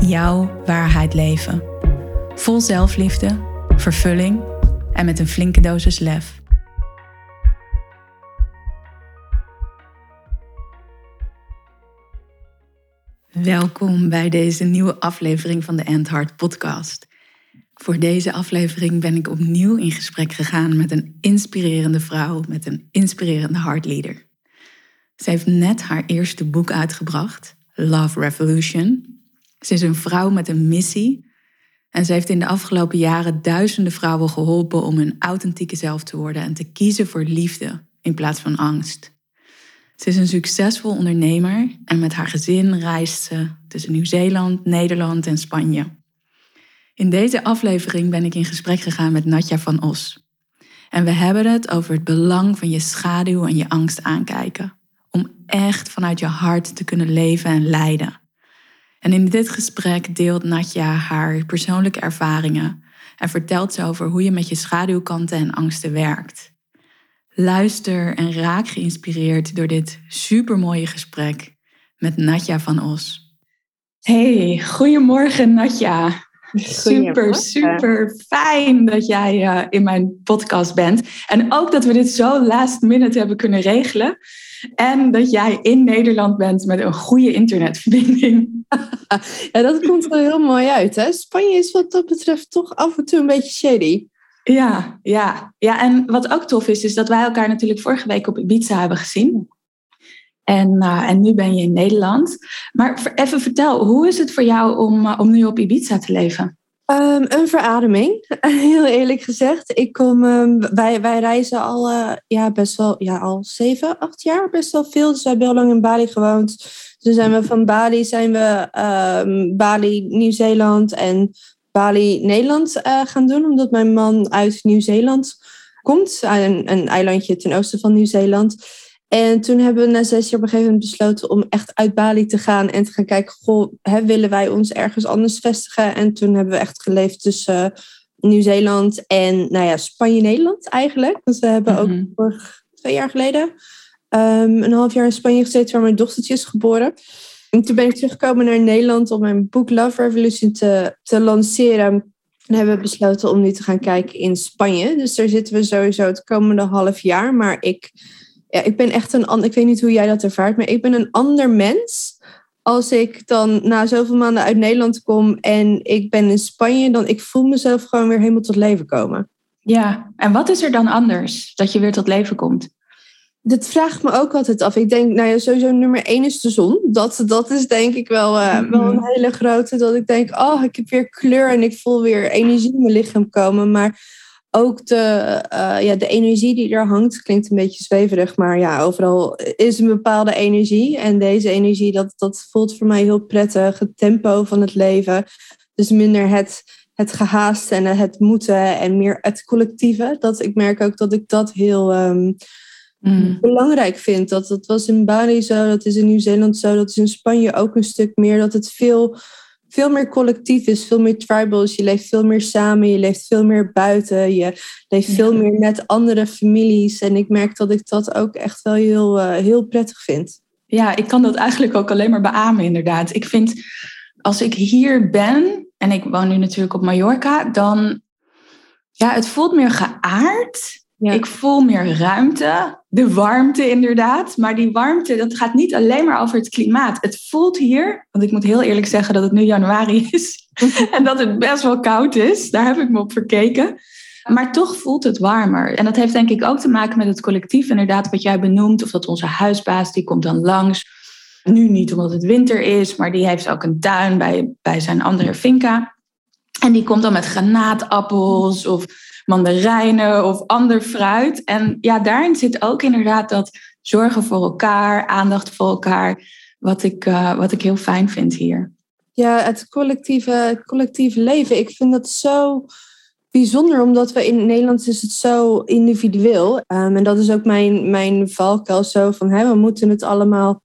jouw waarheid leven. Vol zelfliefde, vervulling en met een flinke dosis lef. Welkom bij deze nieuwe aflevering van de End Heart podcast. Voor deze aflevering ben ik opnieuw in gesprek gegaan met een inspirerende vrouw met een inspirerende heartleader. Ze heeft net haar eerste boek uitgebracht, Love Revolution, ze is een vrouw met een missie en ze heeft in de afgelopen jaren duizenden vrouwen geholpen om hun authentieke zelf te worden en te kiezen voor liefde in plaats van angst. Ze is een succesvol ondernemer en met haar gezin reist ze tussen Nieuw-Zeeland, Nederland en Spanje. In deze aflevering ben ik in gesprek gegaan met Natja van Os. En we hebben het over het belang van je schaduw en je angst aankijken. Om echt vanuit je hart te kunnen leven en leiden. En in dit gesprek deelt Natja haar persoonlijke ervaringen en vertelt ze over hoe je met je schaduwkanten en angsten werkt. Luister en raak geïnspireerd door dit supermooie gesprek met Natja van Os. Hey, goedemorgen Natja. Super, super fijn dat jij uh, in mijn podcast bent. En ook dat we dit zo last minute hebben kunnen regelen. En dat jij in Nederland bent met een goede internetverbinding. ja, dat komt er heel mooi uit. Hè? Spanje is wat dat betreft toch af en toe een beetje shady. Ja, ja, ja, en wat ook tof is, is dat wij elkaar natuurlijk vorige week op Ibiza hebben gezien. En, uh, en nu ben je in Nederland. Maar even vertel, hoe is het voor jou om, uh, om nu op Ibiza te leven? Um, een verademing, heel eerlijk gezegd. Ik kom, um, wij, wij reizen al, uh, ja, best wel, ja, al zeven, acht jaar, best wel veel. Dus we hebben heel lang in Bali gewoond. Dus zijn we van Bali, zijn we um, Bali, Nieuw-Zeeland en Bali, Nederland uh, gaan doen. Omdat mijn man uit Nieuw-Zeeland komt, een, een eilandje ten oosten van Nieuw-Zeeland. En toen hebben we na zes jaar op een gegeven moment besloten om echt uit Bali te gaan en te gaan kijken, goh, hè, willen wij ons ergens anders vestigen? En toen hebben we echt geleefd tussen uh, Nieuw-Zeeland en nou ja, Spanje-Nederland eigenlijk. Dus we hebben ook mhm. vorig, twee jaar geleden um, een half jaar in Spanje gezeten waar mijn dochtertje is geboren. En toen ben ik teruggekomen naar Nederland om mijn boek Love Revolution te, te lanceren. En hebben we besloten om nu te gaan kijken in Spanje. Dus daar zitten we sowieso het komende half jaar. Maar ik ja, ik ben echt een Ik weet niet hoe jij dat ervaart, maar ik ben een ander mens. Als ik dan na zoveel maanden uit Nederland kom en ik ben in Spanje, dan ik voel mezelf gewoon weer helemaal tot leven komen. Ja, en wat is er dan anders dat je weer tot leven komt? Dat vraagt me ook altijd af. Ik denk, nou ja, sowieso nummer één is de zon. Dat, dat is denk ik wel, uh, wel een hele grote. Dat ik denk, oh, ik heb weer kleur en ik voel weer energie in mijn lichaam komen. Maar ook de, uh, ja, de energie die er hangt, klinkt een beetje zweverig, maar ja, overal is een bepaalde energie. En deze energie, dat, dat voelt voor mij heel prettig. Het tempo van het leven. Dus minder het, het gehaast en het moeten en meer het collectieve. Dat, ik merk ook dat ik dat heel um, mm. belangrijk vind. Dat, dat was in Bali zo, dat is in Nieuw-Zeeland zo, dat is in Spanje ook een stuk meer. Dat het veel veel meer collectief is, veel meer tribals. Je leeft veel meer samen, je leeft veel meer buiten, je leeft veel meer met andere families. En ik merk dat ik dat ook echt wel heel, uh, heel prettig vind. Ja, ik kan dat eigenlijk ook alleen maar beamen, inderdaad. Ik vind, als ik hier ben, en ik woon nu natuurlijk op Mallorca, dan, ja, het voelt meer geaard. Ik voel meer ruimte, de warmte inderdaad. Maar die warmte, dat gaat niet alleen maar over het klimaat. Het voelt hier, want ik moet heel eerlijk zeggen dat het nu januari is. en dat het best wel koud is. Daar heb ik me op verkeken. Maar toch voelt het warmer. En dat heeft denk ik ook te maken met het collectief, inderdaad, wat jij benoemt. Of dat onze huisbaas, die komt dan langs. Nu niet omdat het winter is, maar die heeft ook een tuin bij, bij zijn andere finca. En die komt dan met granaatappels of mandarijnen of ander fruit. En ja, daarin zit ook inderdaad dat zorgen voor elkaar, aandacht voor elkaar, wat ik, uh, wat ik heel fijn vind hier. ja, het collectieve, collectieve leven. Ik vind dat zo bijzonder, omdat we in Nederland is het zo individueel. Um, en dat is ook mijn, mijn valkuil zo van, hè, we moeten het allemaal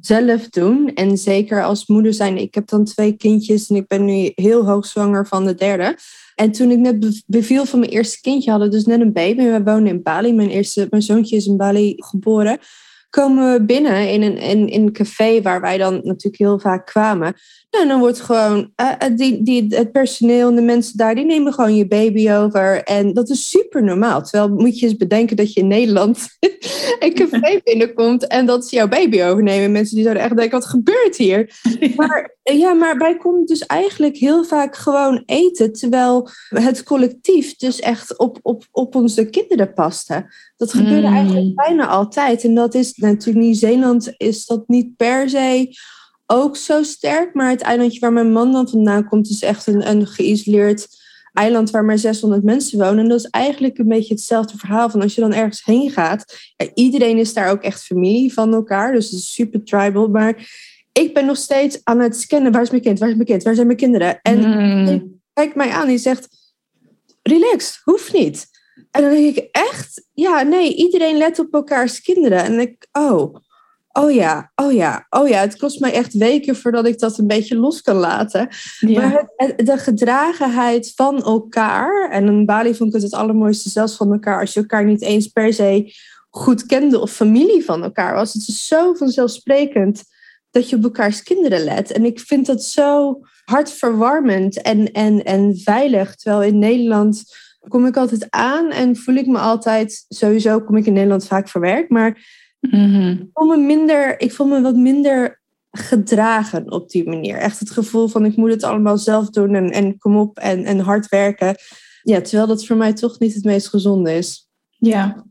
zelf doen. En zeker als moeder zijn. Ik heb dan twee kindjes en ik ben nu heel hoogzwanger van de derde. En toen ik net beviel van mijn eerste kindje, hadden dus net een baby. We wonen in Bali. Mijn, eerste, mijn zoontje is in Bali geboren komen we binnen in een, in, in een café waar wij dan natuurlijk heel vaak kwamen. Nou, dan wordt gewoon uh, die, die, het personeel en de mensen daar, die nemen gewoon je baby over. En dat is super normaal. Terwijl moet je eens bedenken dat je in Nederland een café binnenkomt en dat ze jouw baby overnemen. Mensen die zouden echt denken, wat gebeurt hier? Maar, ja, maar wij konden dus eigenlijk heel vaak gewoon eten, terwijl het collectief dus echt op, op, op onze kinderen paste. Dat gebeurde mm. eigenlijk bijna altijd. En dat is natuurlijk Nieuw-Zeeland is dat niet per se ook zo sterk. Maar het eilandje waar mijn man dan vandaan komt, is echt een, een geïsoleerd eiland waar maar 600 mensen wonen. En dat is eigenlijk een beetje hetzelfde verhaal van als je dan ergens heen gaat. Ja, iedereen is daar ook echt familie van elkaar. Dus het is super tribal. Maar ik ben nog steeds aan het scannen. Waar is mijn kind? Waar is mijn kind? Waar zijn mijn kinderen? En mm. hij kijkt mij aan. Die zegt, relax, hoeft niet. En dan denk ik echt, ja, nee, iedereen let op elkaars kinderen. En ik, oh, oh ja, oh ja, oh ja. Het kost mij echt weken voordat ik dat een beetje los kan laten. Maar de gedragenheid van elkaar, en in Bali vond ik het het allermooiste zelfs van elkaar, als je elkaar niet eens per se goed kende of familie van elkaar was. Het is zo vanzelfsprekend dat je op elkaars kinderen let. En ik vind dat zo hartverwarmend en, en, en veilig. Terwijl in Nederland kom ik altijd aan en voel ik me altijd, sowieso kom ik in Nederland vaak verwerkt, maar mm ik, voel me minder, ik voel me wat minder gedragen op die manier. Echt het gevoel van ik moet het allemaal zelf doen en, en kom op en, en hard werken. Ja, terwijl dat voor mij toch niet het meest gezonde is. Ja.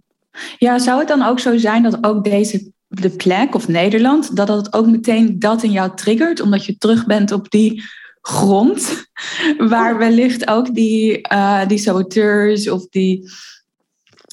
ja, zou het dan ook zo zijn dat ook deze de plek of Nederland, dat dat ook meteen dat in jou triggert, omdat je terug bent op die grond, waar wellicht ook die, uh, die saboteurs of die,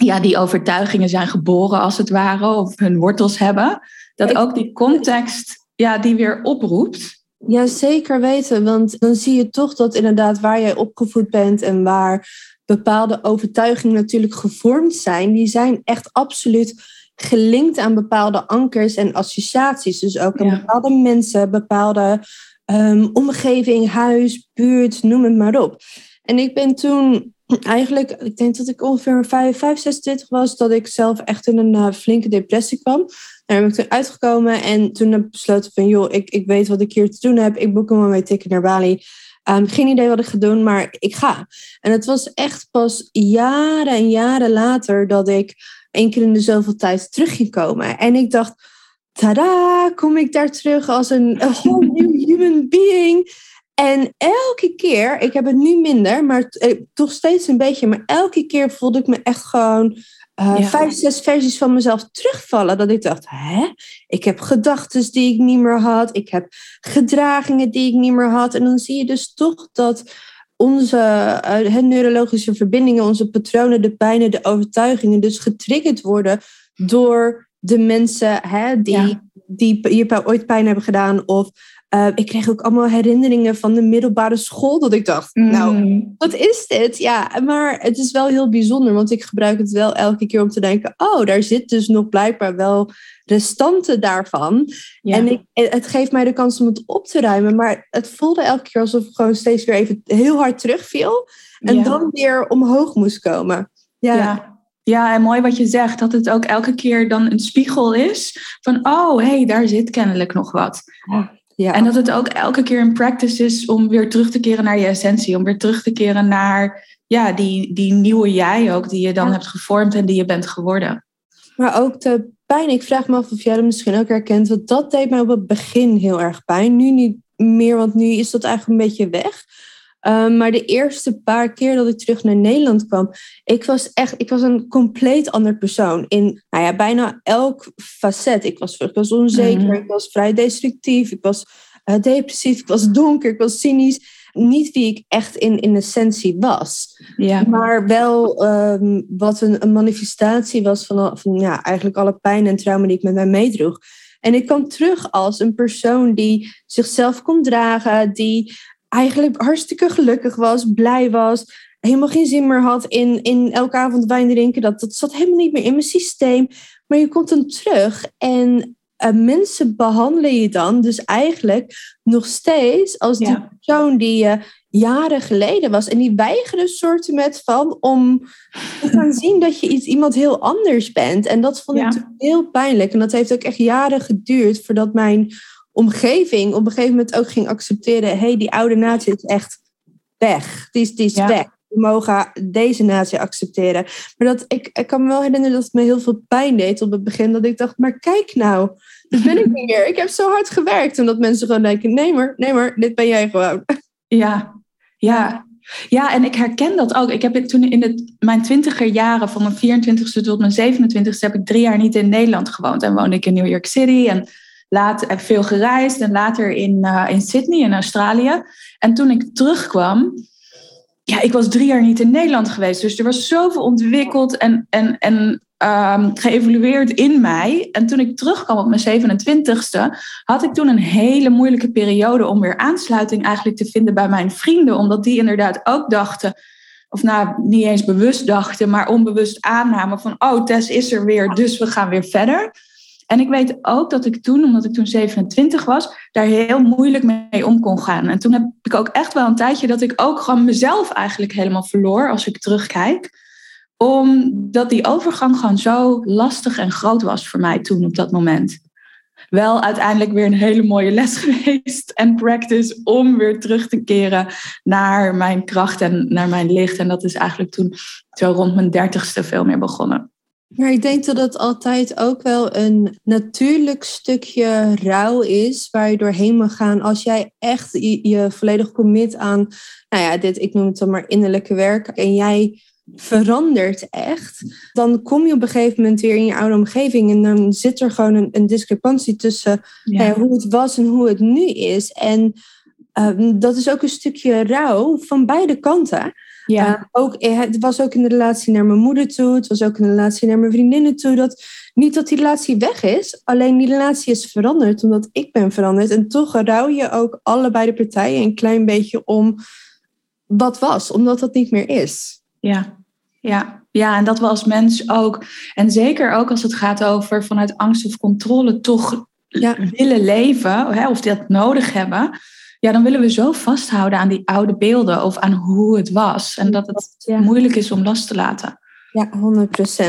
ja, die overtuigingen zijn geboren als het ware, of hun wortels hebben, dat ook die context ja, die weer oproept. Ja, zeker weten, want dan zie je toch dat inderdaad waar jij opgevoed bent en waar bepaalde overtuigingen natuurlijk gevormd zijn, die zijn echt absoluut gelinkt aan bepaalde ankers en associaties. Dus ook aan bepaalde mensen, bepaalde um, omgeving, huis, buurt, noem het maar op. En ik ben toen eigenlijk, ik denk dat ik ongeveer 5, 5 26 was, dat ik zelf echt in een uh, flinke depressie kwam. Daar ben ik toen uitgekomen en toen heb ik besloten van, joh, ik, ik weet wat ik hier te doen heb. Ik boek hem mee tikken naar Bali. Um, geen idee wat ik ga doen, maar ik ga. En het was echt pas jaren en jaren later dat ik één keer in de zoveel tijd terug ging komen. En ik dacht, tada, kom ik daar terug als een, een whole new human being. En elke keer, ik heb het nu minder, maar eh, toch steeds een beetje, maar elke keer voelde ik me echt gewoon uh, vijf, zes versies van mezelf terugvallen. Dat ik dacht, hè? Ik heb gedachten die ik niet meer had. Ik heb gedragingen die ik niet meer had. En dan zie je dus toch dat onze uh, neurologische verbindingen, onze patronen, de pijnen, de overtuigingen, dus getriggerd worden door de mensen hè, die, die je ooit pijn hebben gedaan. Of uh, ik kreeg ook allemaal herinneringen van de middelbare school. Dat ik dacht, nou, mm. wat is dit? Ja, maar het is wel heel bijzonder. Want ik gebruik het wel elke keer om te denken... oh, daar zit dus nog blijkbaar wel restanten daarvan. En ik, het geeft mij de kans om het op te ruimen. Maar het voelde elke keer alsof ik gewoon steeds weer even heel hard terugviel. En dan weer omhoog moest komen. ja. Ja, en mooi wat je zegt, dat het ook elke keer dan een spiegel is van, oh, hé, hey, daar zit kennelijk nog wat. Ja. En dat het ook elke keer een practice is om weer terug te keren naar je essentie, om weer terug te keren naar ja, die, die nieuwe jij ook, die je dan hebt gevormd en die je bent geworden. Maar ook de pijn, ik vraag me af of jij dat misschien ook herkent, want dat deed mij op het begin heel erg pijn. Nu niet meer, want nu is dat eigenlijk een beetje weg. Ehm, maar de eerste paar keer dat ik terug naar Nederland kwam, ik was echt, ik was een compleet ander persoon. In nou ja, bijna elk facet. Ik was, ik was onzeker, mhm. ik was vrij destructief, ik was uh, depressief, ik was donker, ik was cynisch. Niet wie ik echt in, in essentie was. Ja. Maar wel um, wat een, een, manifestatie was van, van ja, eigenlijk alle pijn en trauma die ik met mij meedroeg. En ik kwam terug als een persoon die zichzelf kon dragen, die eigenlijk hartstikke gelukkig was, blij was, helemaal geen zin meer had in, in elke avond wijn drinken. Dat, dat zat helemaal niet meer in mijn systeem. Maar je komt dan terug en uh, mensen behandelen je dan dus eigenlijk nog steeds als die persoon die je jaren geleden was. En die weigeren soorten met van om te gaan zien dat je iets, iemand heel anders bent. En dat vond ik heel pijnlijk. En dat heeft ook echt jaren geduurd voordat mijn omgeving op een gegeven moment ook ging accepteren: hé, hey, die oude natie is echt weg. Die is, die is weg. We mogen deze natie accepteren. Maar dat, ik, ik kan me wel herinneren dat het me heel veel pijn deed op het begin. Dat ik dacht, maar kijk nou, dit ben ik niet meer. Ik heb zo hard gewerkt. En dat mensen gewoon denken, nee maar, nee maar, dit ben jij gewoon. Ja, ja. Ja, en ik herken dat ook. Ik heb toen in het, mijn twintiger jaren, van mijn 24ste tot mijn 27ste, heb ik drie jaar niet in Nederland gewoond. En woonde ik in New York City en later heb veel gereisd en later in, uh, in Sydney in Australië. En toen ik terugkwam, ja, ik was drie jaar niet in Nederland geweest. Dus er was zoveel ontwikkeld en, en, en um, geëvolueerd in mij. En toen ik terugkwam op mijn 27ste, had ik toen een hele moeilijke periode om weer aansluiting eigenlijk te vinden bij mijn vrienden. Omdat die inderdaad ook dachten, of nou niet eens bewust dachten, maar onbewust aannamen van, oh, Tess is er weer, dus we gaan weer verder. En ik weet ook dat ik toen, omdat ik toen 27 was, daar heel moeilijk mee om kon gaan. En toen heb ik ook echt wel een tijdje dat ik ook gewoon mezelf eigenlijk helemaal verloor als ik terugkijk. Omdat die overgang gewoon zo lastig en groot was voor mij toen op dat moment. Wel uiteindelijk weer een hele mooie les geweest en practice om weer terug te keren naar mijn kracht en naar mijn licht. En dat is eigenlijk toen zo rond mijn dertigste veel meer begonnen. Maar ik denk dat het altijd ook wel een natuurlijk stukje rouw is waar je doorheen mag gaan als jij echt je, volledig commit aan, nou ja, dit, ik noem het dan maar innerlijke werk, en jij verandert echt, dan kom je op een gegeven moment weer in je oude omgeving en dan zit er gewoon een, een discrepantie tussen ja. hoe het was en hoe het nu is. En ehm, dat is ook een stukje rouw van beide kanten. Ja. Uh, ook, eh, het was ook in de relatie naar mijn moeder toe. Het was ook in de relatie naar mijn vriendinnen toe. Dat, niet dat die relatie weg is. Alleen die relatie is veranderd omdat ik ben veranderd. En toch rouw je ook allebei de partijen een klein beetje om wat was. Omdat dat niet meer is. Ja, ja. Ja, en dat we als mens ook. En zeker ook als het gaat over vanuit angst of controle toch ja. willen leven. Hè, of dat nodig hebben ja, dan willen we zo vasthouden aan die oude beelden of aan hoe het was. En dat het moeilijk is om los te laten. Ja,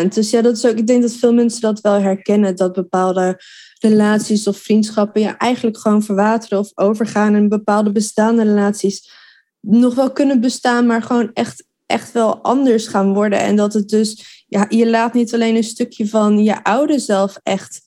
100%. Dus ja, dat is ook, ik denk dat veel mensen dat wel herkennen, dat bepaalde relaties of vriendschappen ja, eigenlijk gewoon verwateren of overgaan en bepaalde bestaande relaties nog wel kunnen bestaan, maar gewoon echt, echt wel anders gaan worden. En dat het dus, ja, je laat niet alleen een stukje van je oude zelf echt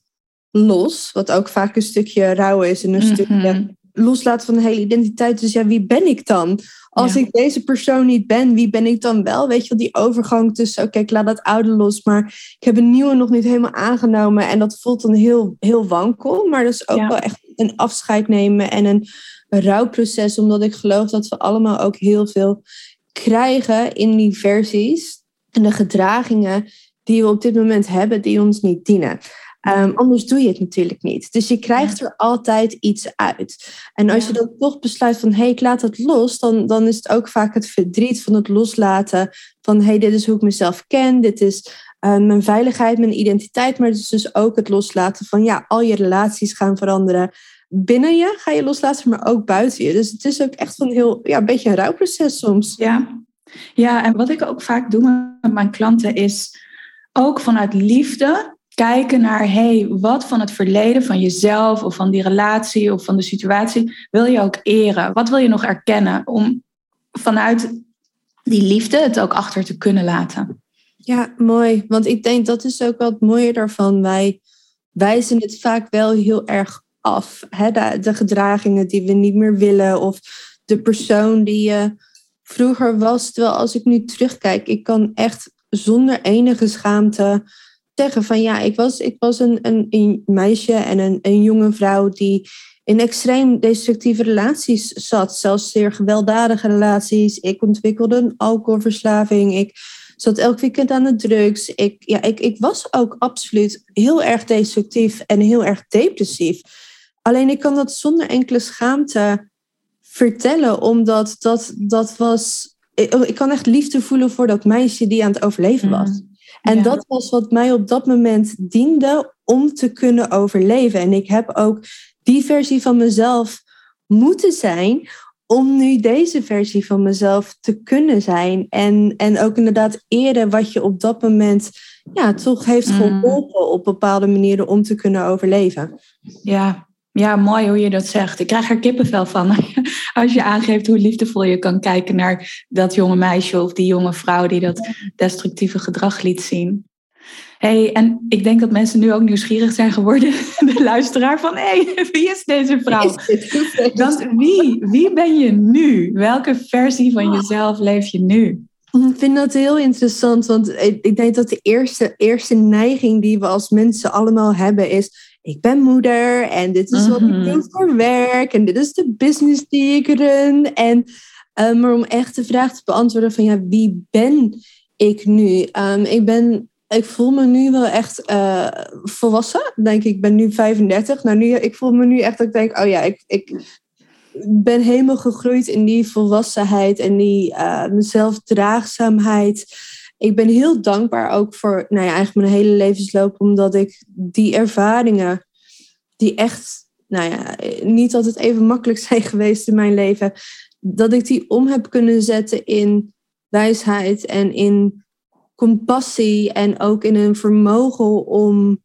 los, wat ook vaak een stukje rouw is en een mhm. stukje loslaten van de hele identiteit. Dus ja, wie ben ik dan? Als ik deze persoon niet ben, wie ben ik dan wel? Weet je wel, die overgang tussen, oké, ik laat dat oude los, maar ik heb een nieuwe nog niet helemaal aangenomen. En dat voelt dan heel, heel wankel. Maar dat is ook wel echt een afscheid nemen en een, een rouwproces, omdat ik geloof dat we allemaal ook heel veel krijgen in die versies en de gedragingen die we op dit moment hebben, die ons niet dienen. Um, anders doe je het natuurlijk niet. Dus je krijgt er altijd iets uit. En als je dan toch besluit van hé, hey, ik laat het los, dan, dan is het ook vaak het verdriet van het loslaten van hé, hey, dit is hoe ik mezelf ken, dit is uh, mijn veiligheid, mijn identiteit, maar het is dus ook het loslaten van ja, al je relaties gaan veranderen. Binnen je ga je loslaten, maar ook buiten je. Dus het is ook echt een heel, ja, een beetje een rouwproces soms. Ja. ja, en wat ik ook vaak doe met mijn klanten is ook vanuit liefde kijken naar, hey, wat van het verleden, van jezelf of van die relatie of van de situatie, wil je ook eren? Wat wil je nog erkennen om vanuit die liefde het ook achter te kunnen laten? Ja, mooi. Want ik denk dat is ook wat mooier daarvan. Wij wijzen het vaak wel heel erg af. Hè? De, de gedragingen die we niet meer willen of de persoon die je vroeger was. Terwijl als ik nu terugkijk, ik kan echt zonder enige schaamte zeggen van ja, ik was, ik was een, een, een meisje en een, een jonge vrouw die in extreem destructieve relaties zat. Zelfs zeer gewelddadige relaties. Ik ontwikkelde een alcoholverslaving. Ik zat elk weekend aan de drugs. Ik, ja, ik, ik was ook absoluut heel erg destructief en heel erg depressief. Alleen ik kan dat zonder enkele schaamte vertellen, omdat dat, dat was. Ik, ik kan echt liefde voelen voor dat meisje die aan het overleven was. Mm. En dat was wat mij op dat moment diende om te kunnen overleven. En ik heb ook die versie van mezelf moeten zijn om nu deze versie van mezelf te kunnen zijn. En, en ook inderdaad eren wat je op dat moment ja, toch heeft mm. geholpen op bepaalde manieren om te kunnen overleven. Ja, ja, mooi hoe je dat zegt. Ik krijg er kippenvel van als je aangeeft hoe liefdevol je kan kijken naar dat jonge meisje of die jonge vrouw die dat destructieve gedrag liet zien. Hey, en ik denk dat mensen nu ook nieuwsgierig zijn geworden, de luisteraar, van hé, hey, wie is deze vrouw? Want wie, wie ben je nu? Welke versie van jezelf leef je nu? Ik vind dat heel interessant, want ik denk dat de eerste, eerste neiging die we als mensen allemaal hebben is ik ben moeder en dit is wat ik mhm. doe voor werk en dit is de business die ik run. En, uh, maar om echt de vraag te beantwoorden van ja, wie ben ik nu? Um, ik, ben, ik voel me nu wel echt uh, volwassen. Denk ik, ik ben nu 35. Nou, nu, ik voel me nu echt dat ik denk, oh ja, ik, ik ben helemaal gegroeid in die volwassenheid en die uh, zelfdraagzaamheid ik ben heel dankbaar ook voor, nou ja, eigenlijk mijn hele levensloop, omdat ik die ervaringen, die echt, nou ja, niet altijd even makkelijk zijn geweest in mijn leven, dat ik die om heb kunnen zetten in wijsheid en in compassie en ook in een vermogen om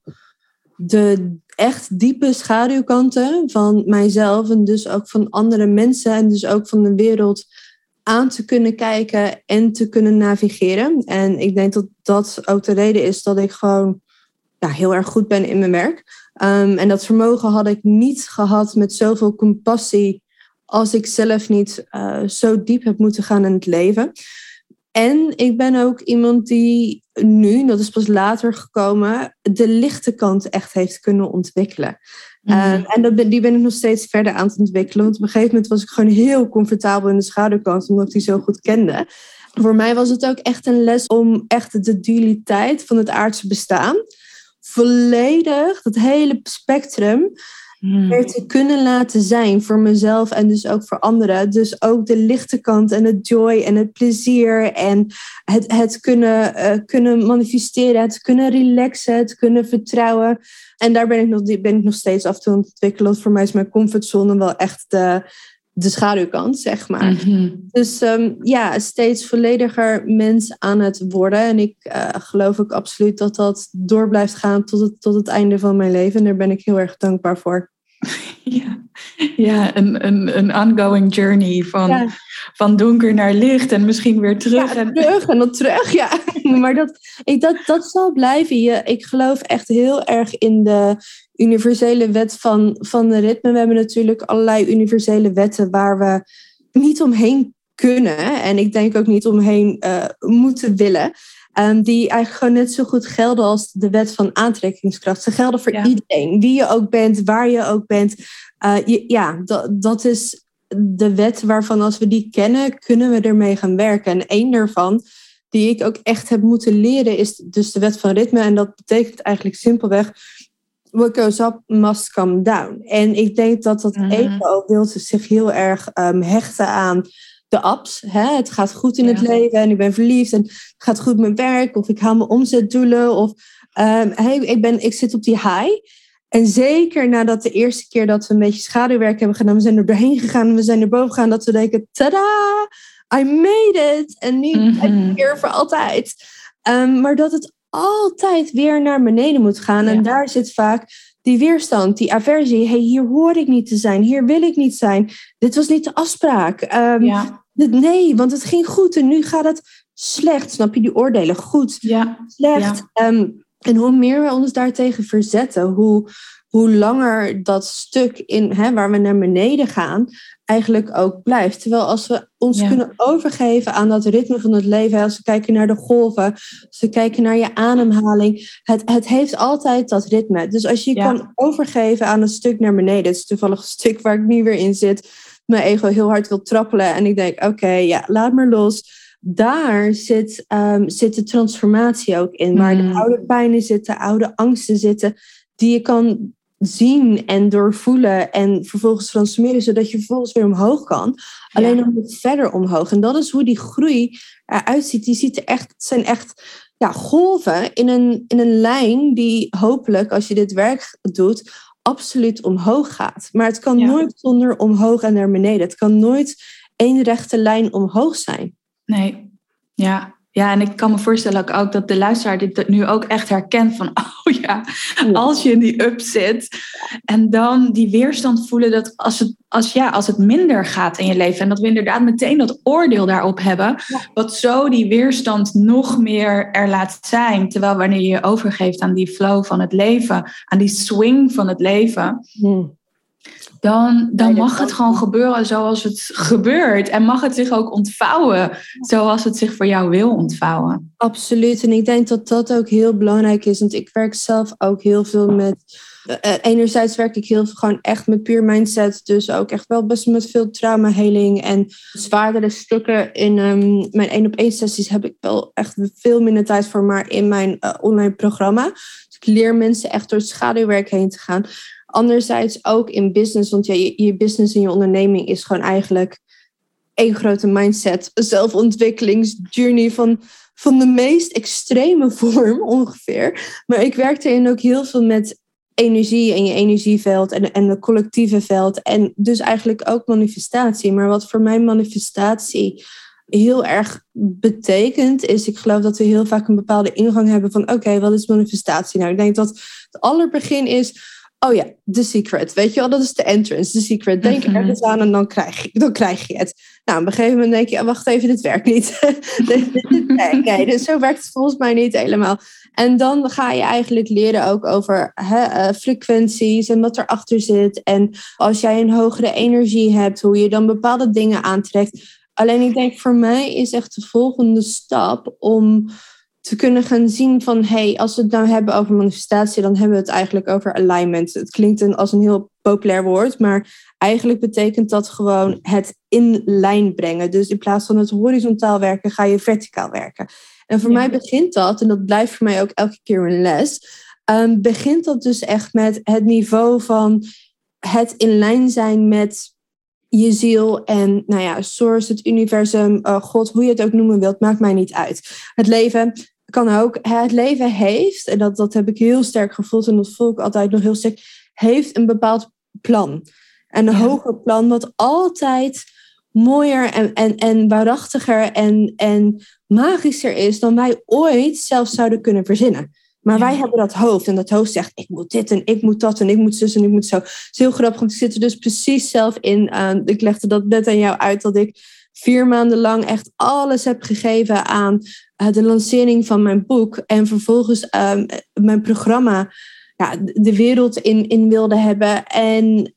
de echt diepe schaduwkanten van mijzelf en dus ook van andere mensen en dus ook van de wereld aan te kunnen kijken en te kunnen navigeren. En ik denk dat dat ook de reden is dat ik gewoon ja, heel erg goed ben in mijn werk. Um, en dat vermogen had ik niet gehad met zoveel compassie als ik zelf niet uh, zo diep heb moeten gaan in het leven. En ik ben ook iemand die nu, dat is pas later gekomen, de lichte kant echt heeft kunnen ontwikkelen. Mm. en dat, die ben ik nog steeds verder aan het ontwikkelen. Want op een gegeven moment was ik gewoon heel comfortabel in de schaduwkant, omdat ik die zo goed kende. Voor mij was het ook echt een les om echt de dualiteit van het aardse bestaan, volledig, dat hele spectrum, mm. weer te kunnen laten zijn voor mezelf en dus ook voor anderen. Dus ook de lichte kant en het joy en het plezier en het, het kunnen, uh, kunnen manifesteren, het kunnen relaxen, het kunnen vertrouwen. En daar ben ik nog, ben ik nog steeds af en toe aan het voor mij is mijn comfortzone wel echt de, de schaduwkant, zeg maar. Mhm. Dus ehm, ja, steeds vollediger mens aan het worden. En ik uh, geloof ook absoluut dat dat door blijft gaan tot het, tot het einde van mijn leven. En daar ben ik heel erg dankbaar voor. Ja, ja een, een, een ongoing journey van, van donker naar licht en misschien weer terug. Ja, en... terug en dan terug, ja. maar dat, ik, dat, dat zal blijven. Je, ik geloof echt heel erg in de universele wet van, van de ritme. We hebben natuurlijk allerlei universele wetten waar we niet omheen kunnen. En ik denk ook niet omheen uh, moeten willen. Um, die eigenlijk gewoon net zo goed gelden als de wet van aantrekkingskracht. Ze gelden voor iedereen, wie je ook bent, waar je ook bent. Uh, ja, dat, dat is de wet waarvan als we die kennen, kunnen we ermee gaan werken. En één daarvan, die ik ook echt heb moeten leren, is dus de wet van ritme. En dat betekent eigenlijk simpelweg, what goes up must come down. En ik denk dat dat mm ook wil zich heel erg um, hechten aan de apps. Hè? Het gaat goed in het leven en ik ben verliefd en het gaat goed met mijn werk of ik haal mijn omzetdoelen of um, hey, ik, ben, ik zit op die high. En zeker nadat de eerste keer dat we een beetje schaduwwerk hebben gedaan, we zijn er doorheen gegaan en we zijn er boven gegaan, dat we denken, tada, I made it. En nu mm weer voor altijd. Um, maar dat het altijd weer naar beneden moet gaan. En daar zit vaak die weerstand, die aversie. hey, hier hoor ik niet te zijn, hier wil ik niet zijn. Dit was niet de afspraak. Um, ja. Nee, want het ging goed en nu gaat het slecht. Snap je die oordelen? Goed, ja. slecht. Um, en hoe meer we ons daartegen verzetten, hoe, hoe langer dat stuk in, hè, waar we naar beneden gaan, eigenlijk ook blijft. Terwijl als we ons kunnen overgeven aan dat ritme van het leven, als we kijken naar de golven, als we kijken naar je ademhaling, het, het heeft altijd dat ritme. Dus als je je kan overgeven aan een stuk naar beneden, het is toevallig een stuk waar ik nu weer in zit, mijn ego heel hard wil trappelen en ik denk, oké, ja, laat maar los. daar zit, um, zit de transformatie ook in. Waar de Mm. oude pijnen zitten, oude angsten zitten, die je kan zien en doorvoelen en vervolgens transformeren, zodat je vervolgens weer omhoog kan. Alleen dan moet verder omhoog. En dat is hoe die groei eruit ziet. Die ziet er echt, het zijn echt ja, golven in een, in een lijn die hopelijk, als je dit werk doet, absoluut omhoog gaat. Maar het kan Ja. nooit zonder omhoog en naar beneden. Het kan nooit één rechte lijn omhoog zijn. Nee, ja. Ja, en ik kan me voorstellen ook, ook dat de luisteraar dit nu ook echt herkent van, oh ja, als je in die up zit. En dan die weerstand voelen dat als het, als, ja, als het minder gaat in je leven en dat we inderdaad meteen dat oordeel daarop hebben, Ja. wat zo die weerstand nog meer er laat zijn, terwijl wanneer je je overgeeft aan die flow van het leven, aan die swing van het leven, dan, dan mag het gewoon gebeuren zoals het gebeurt. En mag het zich ook ontvouwen zoals het zich voor jou wil ontvouwen. Absoluut. En ik denk dat dat ook heel belangrijk is. Want ik werk zelf ook heel veel met. eh, enerzijds werk ik heel veel gewoon echt met puur mindset. Dus ook echt wel best met veel traumaheling. En zwaardere stukken in ehm, mijn één op één sessies heb ik wel echt veel minder tijd voor. Maar in mijn eh, online programma. Dus ik leer mensen echt door het schaduwwerk heen te gaan. Anderzijds ook in business. Want ja, je, je business en je onderneming is gewoon eigenlijk één grote mindset. Zelfontwikkelingsjourney van van de meest extreme vorm ongeveer. Maar ik werk erin ook heel veel met energie en je energieveld en, en het collectieve veld. En dus eigenlijk ook manifestatie. Maar wat voor mij manifestatie heel erg betekent, is ik geloof dat we heel vaak een bepaalde ingang hebben van oké, wat is manifestatie? Nou, ik denk dat het allerbegin is. Oh ja, The Secret. Weet je wel, dat is de entrance, The Secret. Denk Mhm. ergens aan en dan krijg, je, dan krijg je het. Nou, op een gegeven moment denk je, oh, wacht even, dit werkt niet. Nee, dus zo werkt het volgens mij niet helemaal. En dan ga je eigenlijk leren ook over hè, eh, frequenties en wat erachter zit. En als jij een hogere energie hebt, hoe je dan bepaalde dingen aantrekt. Alleen ik denk voor mij is echt de volgende stap om te kunnen gaan zien van, hey, als we het nou hebben over manifestatie, dan hebben we het eigenlijk over alignment. Het klinkt een, als een heel populair woord, maar eigenlijk betekent dat gewoon het in lijn brengen. Dus in plaats van het horizontaal werken, ga je verticaal werken. En voor Ja. mij begint dat, en dat blijft voor mij ook elke keer een les, ehm, begint dat dus echt met het niveau van het in lijn zijn met je ziel en, nou ja, source, het universum, eh, God, hoe je het ook noemen wilt, maakt mij niet uit. Het leven kan ook, het leven heeft, en dat, dat heb ik heel sterk gevoeld en dat voel ik altijd nog heel sterk, heeft een bepaald plan. En een Ja. hoger plan, wat altijd mooier en, en, en waarachtiger en, en magischer is dan wij ooit zelf zouden kunnen verzinnen. Maar Ja. wij hebben dat hoofd en dat hoofd zegt, ik moet dit en ik moet dat en ik moet zus en ik moet zo. Het is heel grappig, want ik zit er dus precies zelf in. aan ik legde dat net aan jou uit, dat ik vier maanden lang echt alles heb gegeven aan eh, de lancering van mijn boek. En vervolgens ehm, mijn programma ja, de wereld in, in wilde hebben. En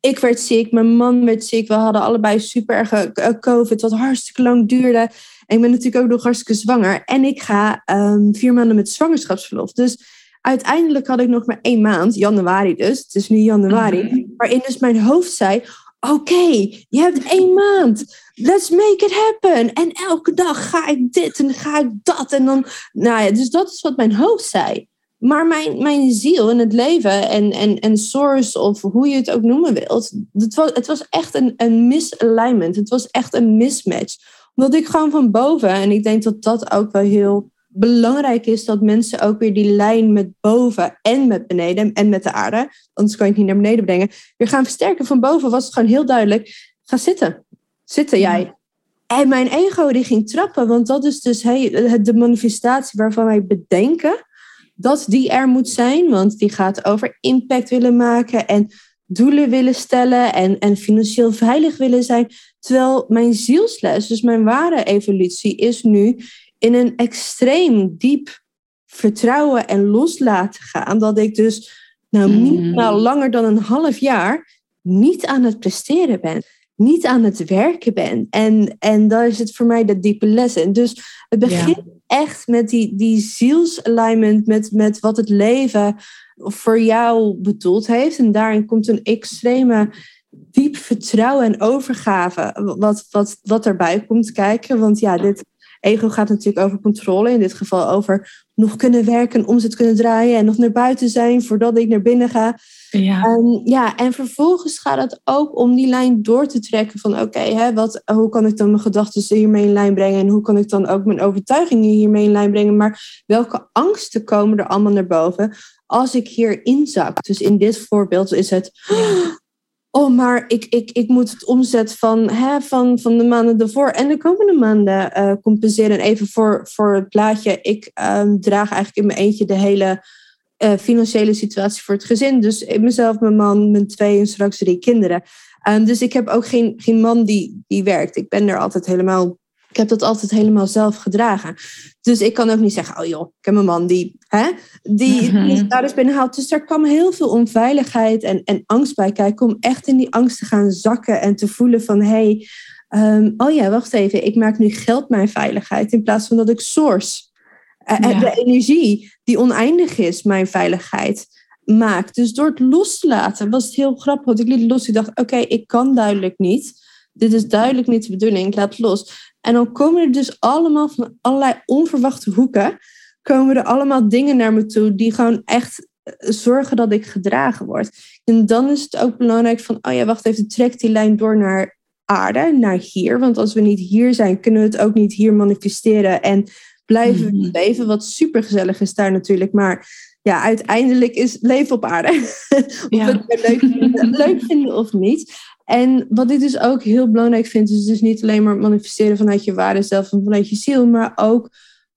ik werd ziek, mijn man werd ziek. We hadden allebei super erg eh, COVID, wat hartstikke lang duurde. En ik ben natuurlijk ook nog hartstikke zwanger. En ik ga ehm, vier maanden met zwangerschapsverlof. Dus uiteindelijk had ik nog maar één maand, januari dus. Het is nu januari. Mhm. Waarin dus mijn hoofd zei, oké, je hebt één maand. Let's make it happen. En elke dag ga ik dit en ga ik dat. En dan, nou ja, dus dat is wat mijn hoofd zei. Maar mijn, mijn ziel en het leven en, en, en source of hoe je het ook noemen wilt. Het was, het was echt een, een misalignment. Het was echt een mismatch. Omdat ik gewoon van boven, en ik denk dat dat ook wel heel belangrijk is, dat mensen ook weer die lijn met boven en met beneden en met de aarde, anders kan je het niet naar beneden brengen, weer gaan versterken. Van boven was het gewoon heel duidelijk, ga zitten. Zitten jij. En mijn ego die ging trappen, want dat is dus hey, de manifestatie waarvan wij bedenken dat die er moet zijn, want die gaat over impact willen maken en doelen willen stellen en, en financieel veilig willen zijn. Terwijl mijn zielsles, dus mijn ware evolutie, is nu in een extreem diep vertrouwen en loslaten gaan. Dat ik dus nou Mm. minimaal langer dan een half jaar niet aan het presteren ben. Niet aan het werken ben. En, en daar is het voor mij de diepe les in. Dus het begint echt met die, die zielsalignment, met, met wat het leven voor jou bedoeld heeft. En daarin komt een extreme diep vertrouwen en overgave wat, wat, wat erbij komt kijken. Want ja, dit ego gaat natuurlijk over controle. In dit geval over nog kunnen werken, omzet kunnen draaien en nog naar buiten zijn voordat ik naar binnen ga. Ja. En, ja, en vervolgens gaat het ook om die lijn door te trekken van oké, okay, wat hoe kan ik dan mijn gedachten hiermee in lijn brengen en hoe kan ik dan ook mijn overtuigingen hiermee in lijn brengen, maar welke angsten komen er allemaal naar boven als ik hier inzak? Dus in dit voorbeeld is het, oh, maar ik, ik, ik moet het omzet van, hè, van, van de maanden ervoor en de komende maanden uh, compenseren. En even voor, voor het plaatje, ik um, draag eigenlijk in mijn eentje de hele uh, financiële situatie voor het gezin. Dus ik mezelf, mijn man, mijn twee en straks drie kinderen. Um, dus ik heb ook geen, geen man die, die werkt. Ik ben er altijd helemaal ik heb dat altijd helemaal zelf gedragen. Dus ik kan ook niet zeggen, oh joh, ik heb een man die, hè, die, mm -hmm. daar is binnenhaalt. Dus daar kwam heel veel onveiligheid en, en angst bij kijken om echt in die angst te gaan zakken en te voelen van, hé, hey, um, oh ja, wacht even, ik maak nu geld mijn veiligheid in plaats van dat ik source. Ja. De energie die oneindig is, mijn veiligheid maakt. Dus door het los te laten was het heel grappig. Want ik liet het los. Ik dacht, oké, ik kan duidelijk niet. Dit is duidelijk niet de bedoeling. Ik laat het los. En dan komen er dus allemaal van allerlei onverwachte hoeken. Komen er allemaal dingen naar me toe die gewoon echt eh, zorgen dat ik gedragen word. En dan is het ook belangrijk van, oh ja, wacht even, trek die lijn door naar aarde, naar hier. Want als we niet hier zijn, kunnen we het ook niet hier manifesteren. En blijven mhm. leven, wat super gezellig is daar natuurlijk. Maar ja, uiteindelijk is leven op aarde. of ja. we het leuk vinden, leuk vinden of niet. En wat ik dus ook heel belangrijk vind, is dus niet alleen maar manifesteren vanuit je waarde zelf en vanuit je ziel, maar ook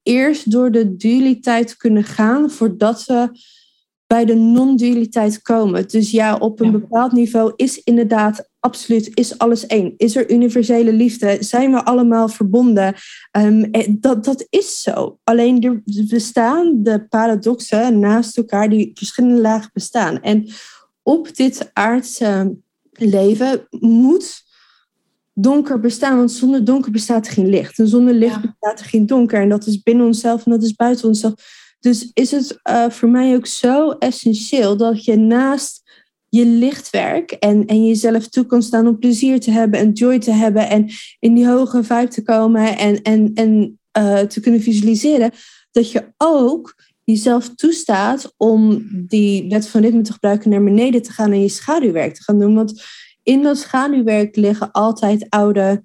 eerst door de dualiteit kunnen gaan voordat we bij de non-dualiteit komen. Dus ja, op een bepaald niveau is inderdaad absoluut, is alles één. Is er universele liefde? Zijn we allemaal verbonden? Um, dat, dat is zo. Alleen er bestaan de paradoxen naast elkaar die verschillende lagen bestaan. En op dit aardse leven moet donker bestaan, want zonder donker bestaat er geen licht. En zonder licht bestaat er geen donker. En dat is binnen onszelf en dat is buiten onszelf. Dus is het uh, voor mij ook zo essentieel dat je naast je lichtwerk en, en jezelf toe kan staan om plezier te hebben en joy te hebben en in die hoge vibe te komen en, en, en uh, te kunnen visualiseren, dat je ook jezelf toestaat om die wet van ritme te gebruiken naar beneden te gaan en je schaduwwerk te gaan doen. Want in dat schaduwwerk liggen altijd oude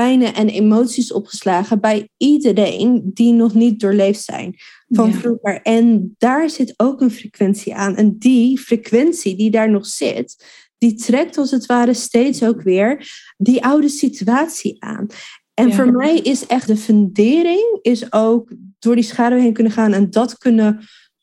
pijnen en emoties opgeslagen bij iedereen die nog niet doorleefd zijn van vroeger. En daar zit ook een frequentie aan. En die frequentie die daar nog zit, die trekt als het ware steeds ook weer die oude situatie aan. En voor mij is echt de fundering is ook door die schaduw heen kunnen gaan en dat kunnen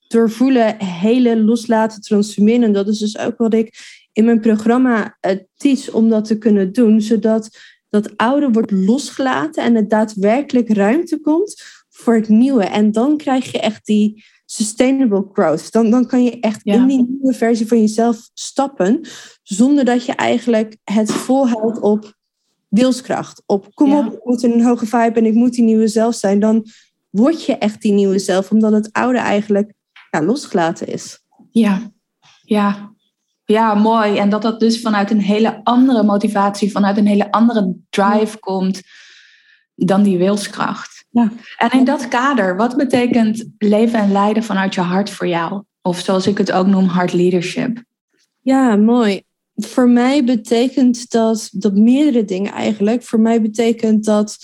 doorvoelen, hele loslaten, transformeren. En dat is dus ook wat ik in mijn programma uh, teach om dat te kunnen doen, zodat dat oude wordt losgelaten en het daadwerkelijk ruimte komt voor het nieuwe. En dan krijg je echt die sustainable growth. Dan, dan kan je echt in die nieuwe versie van jezelf stappen, zonder dat je eigenlijk het volhoudt op wilskracht. Op kom op, ik moet in een hoge vibe en ik moet die nieuwe zelf zijn. Dan word je echt die nieuwe zelf, omdat het oude eigenlijk ja, losgelaten is. Ja, ja. Ja, mooi. En dat dat dus vanuit een hele andere motivatie, vanuit een hele andere drive komt dan die wilskracht. Ja. En in dat kader, wat betekent leven en leiden vanuit je hart voor jou? Of zoals ik het ook noem, hard leadership. Ja, mooi. Voor mij betekent dat, dat meerdere dingen eigenlijk. Voor mij betekent dat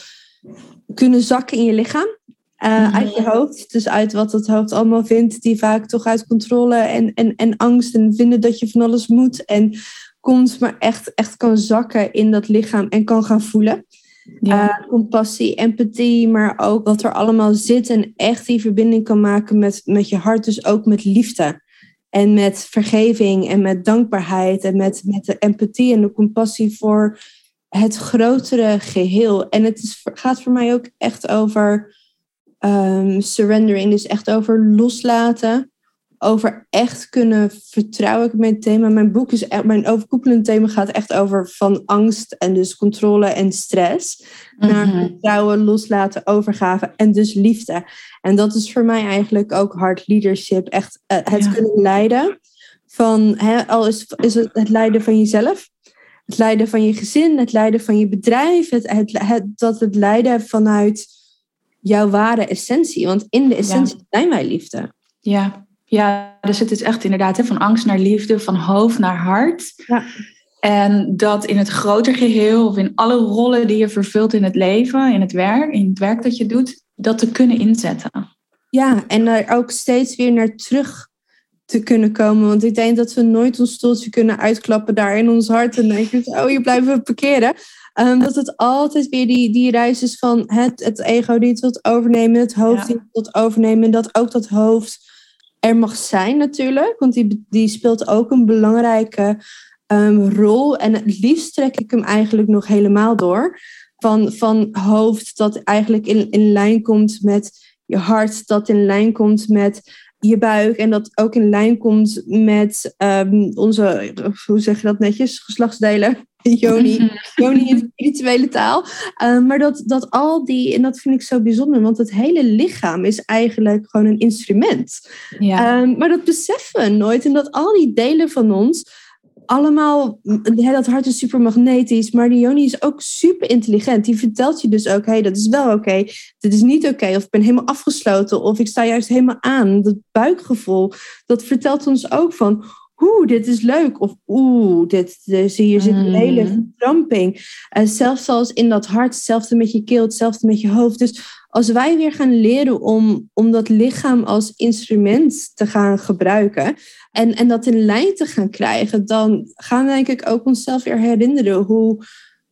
kunnen zakken in je lichaam. Uh, Uit je hoofd, dus uit wat het hoofd allemaal vindt, die vaak toch uit controle en, en, en angst en vinden dat je van alles moet en komt, maar echt, echt kan zakken in dat lichaam en kan gaan voelen. Ja. Uh, compassie, empathie, maar ook wat er allemaal zit en echt die verbinding kan maken met, met je hart, dus ook met liefde. En met vergeving en met dankbaarheid en met, met de empathie en de compassie voor het grotere geheel. En het is, gaat voor mij ook echt over um, surrendering, dus echt over loslaten over echt kunnen vertrouwen. Mijn thema, mijn boek is echt, mijn overkoepelend thema gaat echt over van angst en dus controle en stress naar mhm. vertrouwen, loslaten, overgave en dus liefde. En dat is voor mij eigenlijk ook hard leadership, echt uh, het kunnen leiden van, hè, al is, is het het leiden van jezelf. het leiden van je gezin, het leiden van je bedrijf, het, het, het, dat het leiden vanuit jouw ware essentie. Want in de essentie zijn wij liefde. Ja, ja, dus het is echt inderdaad hè, van angst naar liefde, van hoofd naar hart. Ja. En dat in het groter geheel, of in alle rollen die je vervult in het leven, in het werk, in het werk dat je doet, dat te kunnen inzetten. Ja, en er ook steeds weer naar terug te kunnen komen. Want ik denk dat we nooit ons stoeltje kunnen uitklappen daar in ons hart en denken, oh, hier blijven parkeren. Um, dat het altijd weer die, die reis is van het, het ego die het wilt overnemen, het hoofd die het wilt overnemen. En dat ook dat hoofd er mag zijn natuurlijk, want die, die speelt ook een belangrijke um, rol. En het liefst trek ik hem eigenlijk nog helemaal door. Van, van hoofd dat eigenlijk in, in lijn komt met je hart, dat in lijn komt met je buik en dat ook in lijn komt met um, onze, hoe zeg je dat netjes, geslachtsdelen. Joni, Joni in spirituele taal. Um, maar dat, dat al die, en dat vind ik zo bijzonder, want het hele lichaam is eigenlijk gewoon een instrument. Ja. Um, maar dat beseffen we nooit. En dat al die delen van ons allemaal, dat hart is super magnetisch, maar die Joni is ook super intelligent. Die vertelt je dus ook, hé, hey, dat is wel oké, dit is niet oké, of ik ben helemaal afgesloten, of ik sta juist helemaal aan. Dat buikgevoel, dat vertelt ons ook van, oeh, dit is leuk, of oeh, dit, dus hier zit een hele mm. verkramping. Uh, zelfs als in dat hart, hetzelfde met je keel, hetzelfde met je hoofd. Dus als wij weer gaan leren om, om dat lichaam als instrument te gaan gebruiken en, en dat in lijn te gaan krijgen, dan gaan we denk ik ook onszelf weer herinneren hoe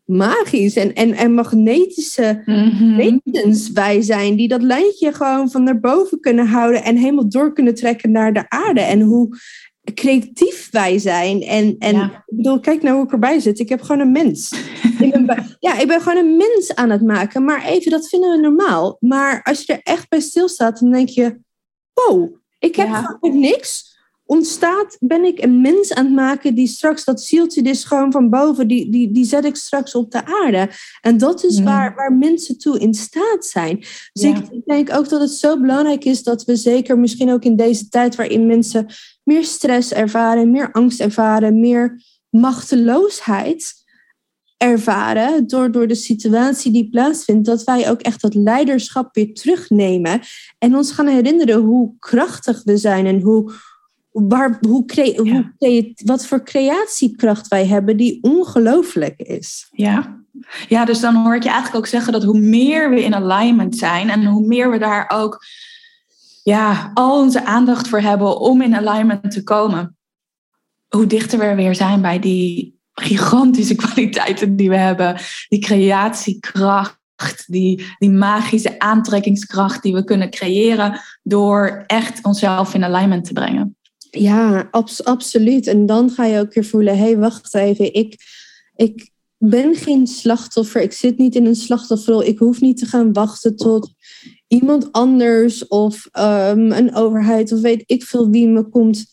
magisch en, en, en magnetische mm wezens wij zijn, die dat lijntje gewoon van naar boven kunnen houden en helemaal door kunnen trekken naar de aarde. En hoe creatief wij zijn. En, en ik bedoel, kijk nou hoe ik erbij zit. Ik heb gewoon een mens. ik ben, ja, ik ben gewoon een mens aan het maken. Maar even, dat vinden we normaal. Maar als je er echt bij stilstaat, dan denk je... Wow, ik heb gewoon niks. Ontstaat, ben ik een mens aan het maken die straks dat zieltje is gewoon van boven, die, die, die zet ik straks op de aarde. En dat is waar, waar mensen toe in staat zijn. Dus ik denk ook dat het zo belangrijk is dat we zeker misschien ook in deze tijd waarin mensen meer stress ervaren, meer angst ervaren, meer machteloosheid ervaren door, door de situatie die plaatsvindt, dat wij ook echt dat leiderschap weer terugnemen en ons gaan herinneren hoe krachtig we zijn en hoe, waar, hoe, hoe wat voor creatiekracht wij hebben die ongelooflijk is. Ja. ja, dus dan hoor ik je eigenlijk ook zeggen dat hoe meer we in alignment zijn en hoe meer we daar ook ja, al onze aandacht voor hebben om in alignment te komen, hoe dichter we weer zijn bij die gigantische kwaliteiten die we hebben, die creatiekracht, die, die magische aantrekkingskracht die we kunnen creëren door echt onszelf in alignment te brengen. Ja, abs absoluut. En dan ga je ook weer voelen, hé, hey, wacht even, ik, ik ben geen slachtoffer, ik zit niet in een slachtofferrol, ik hoef niet te gaan wachten tot iemand anders of um, een overheid of weet ik veel wie me komt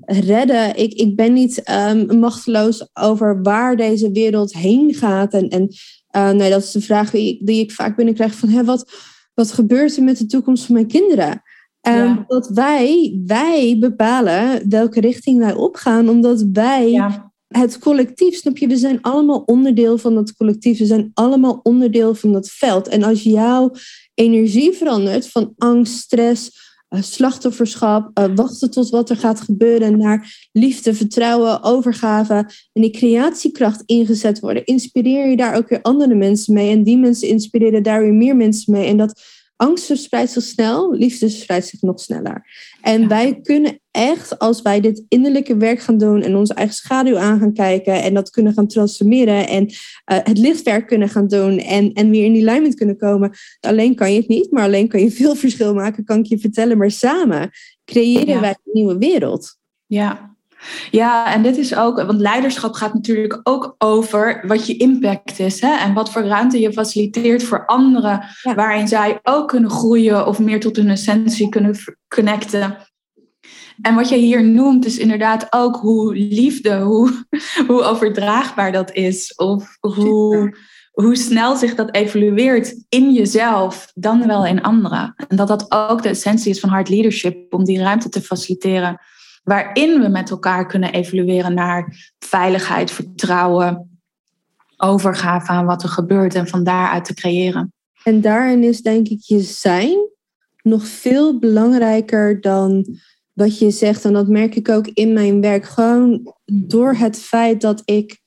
redden. Ik, ik ben niet um, machteloos over waar deze wereld heen gaat. En, en uh, nee, dat is de vraag die ik, die ik vaak binnenkrijg van hé, wat, wat gebeurt er met de toekomst van mijn kinderen? Um, Dat wij, wij bepalen welke richting wij opgaan, omdat wij het collectief, snap je, we zijn allemaal onderdeel van dat collectief, we zijn allemaal onderdeel van dat veld. En als jouw energie verandert van angst, stress, uh, slachtofferschap, uh, wachten tot wat er gaat gebeuren, naar liefde, vertrouwen, overgave en die creatiekracht ingezet worden, inspireer je daar ook weer andere mensen mee. En die mensen inspireren daar weer meer mensen mee. En dat angst verspreidt zich snel, liefde verspreidt zich nog sneller. En wij kunnen echt, als wij dit innerlijke werk gaan doen en onze eigen schaduw aan gaan kijken en dat kunnen gaan transformeren en uh, het lichtwerk kunnen gaan doen en, en weer in die alignment kunnen komen. Alleen kan je het niet, maar alleen kan je veel verschil maken, kan ik je vertellen. Maar samen creëren wij een nieuwe wereld. Ja, ja, en dit is ook, want leiderschap gaat natuurlijk ook over wat je impact is hè? en wat voor ruimte je faciliteert voor anderen, waarin zij ook kunnen groeien of meer tot hun essentie kunnen connecten. En wat je hier noemt is inderdaad ook hoe liefde, hoe, hoe overdraagbaar dat is, of hoe, hoe snel zich dat evolueert in jezelf, dan wel in anderen. En dat dat ook de essentie is van hard leadership, om die ruimte te faciliteren waarin we met elkaar kunnen evolueren naar veiligheid, vertrouwen, overgave aan wat er gebeurt en van daaruit te creëren. En daarin is denk ik je zijn nog veel belangrijker dan wat je zegt. En dat merk ik ook in mijn werk. Gewoon door het feit dat ik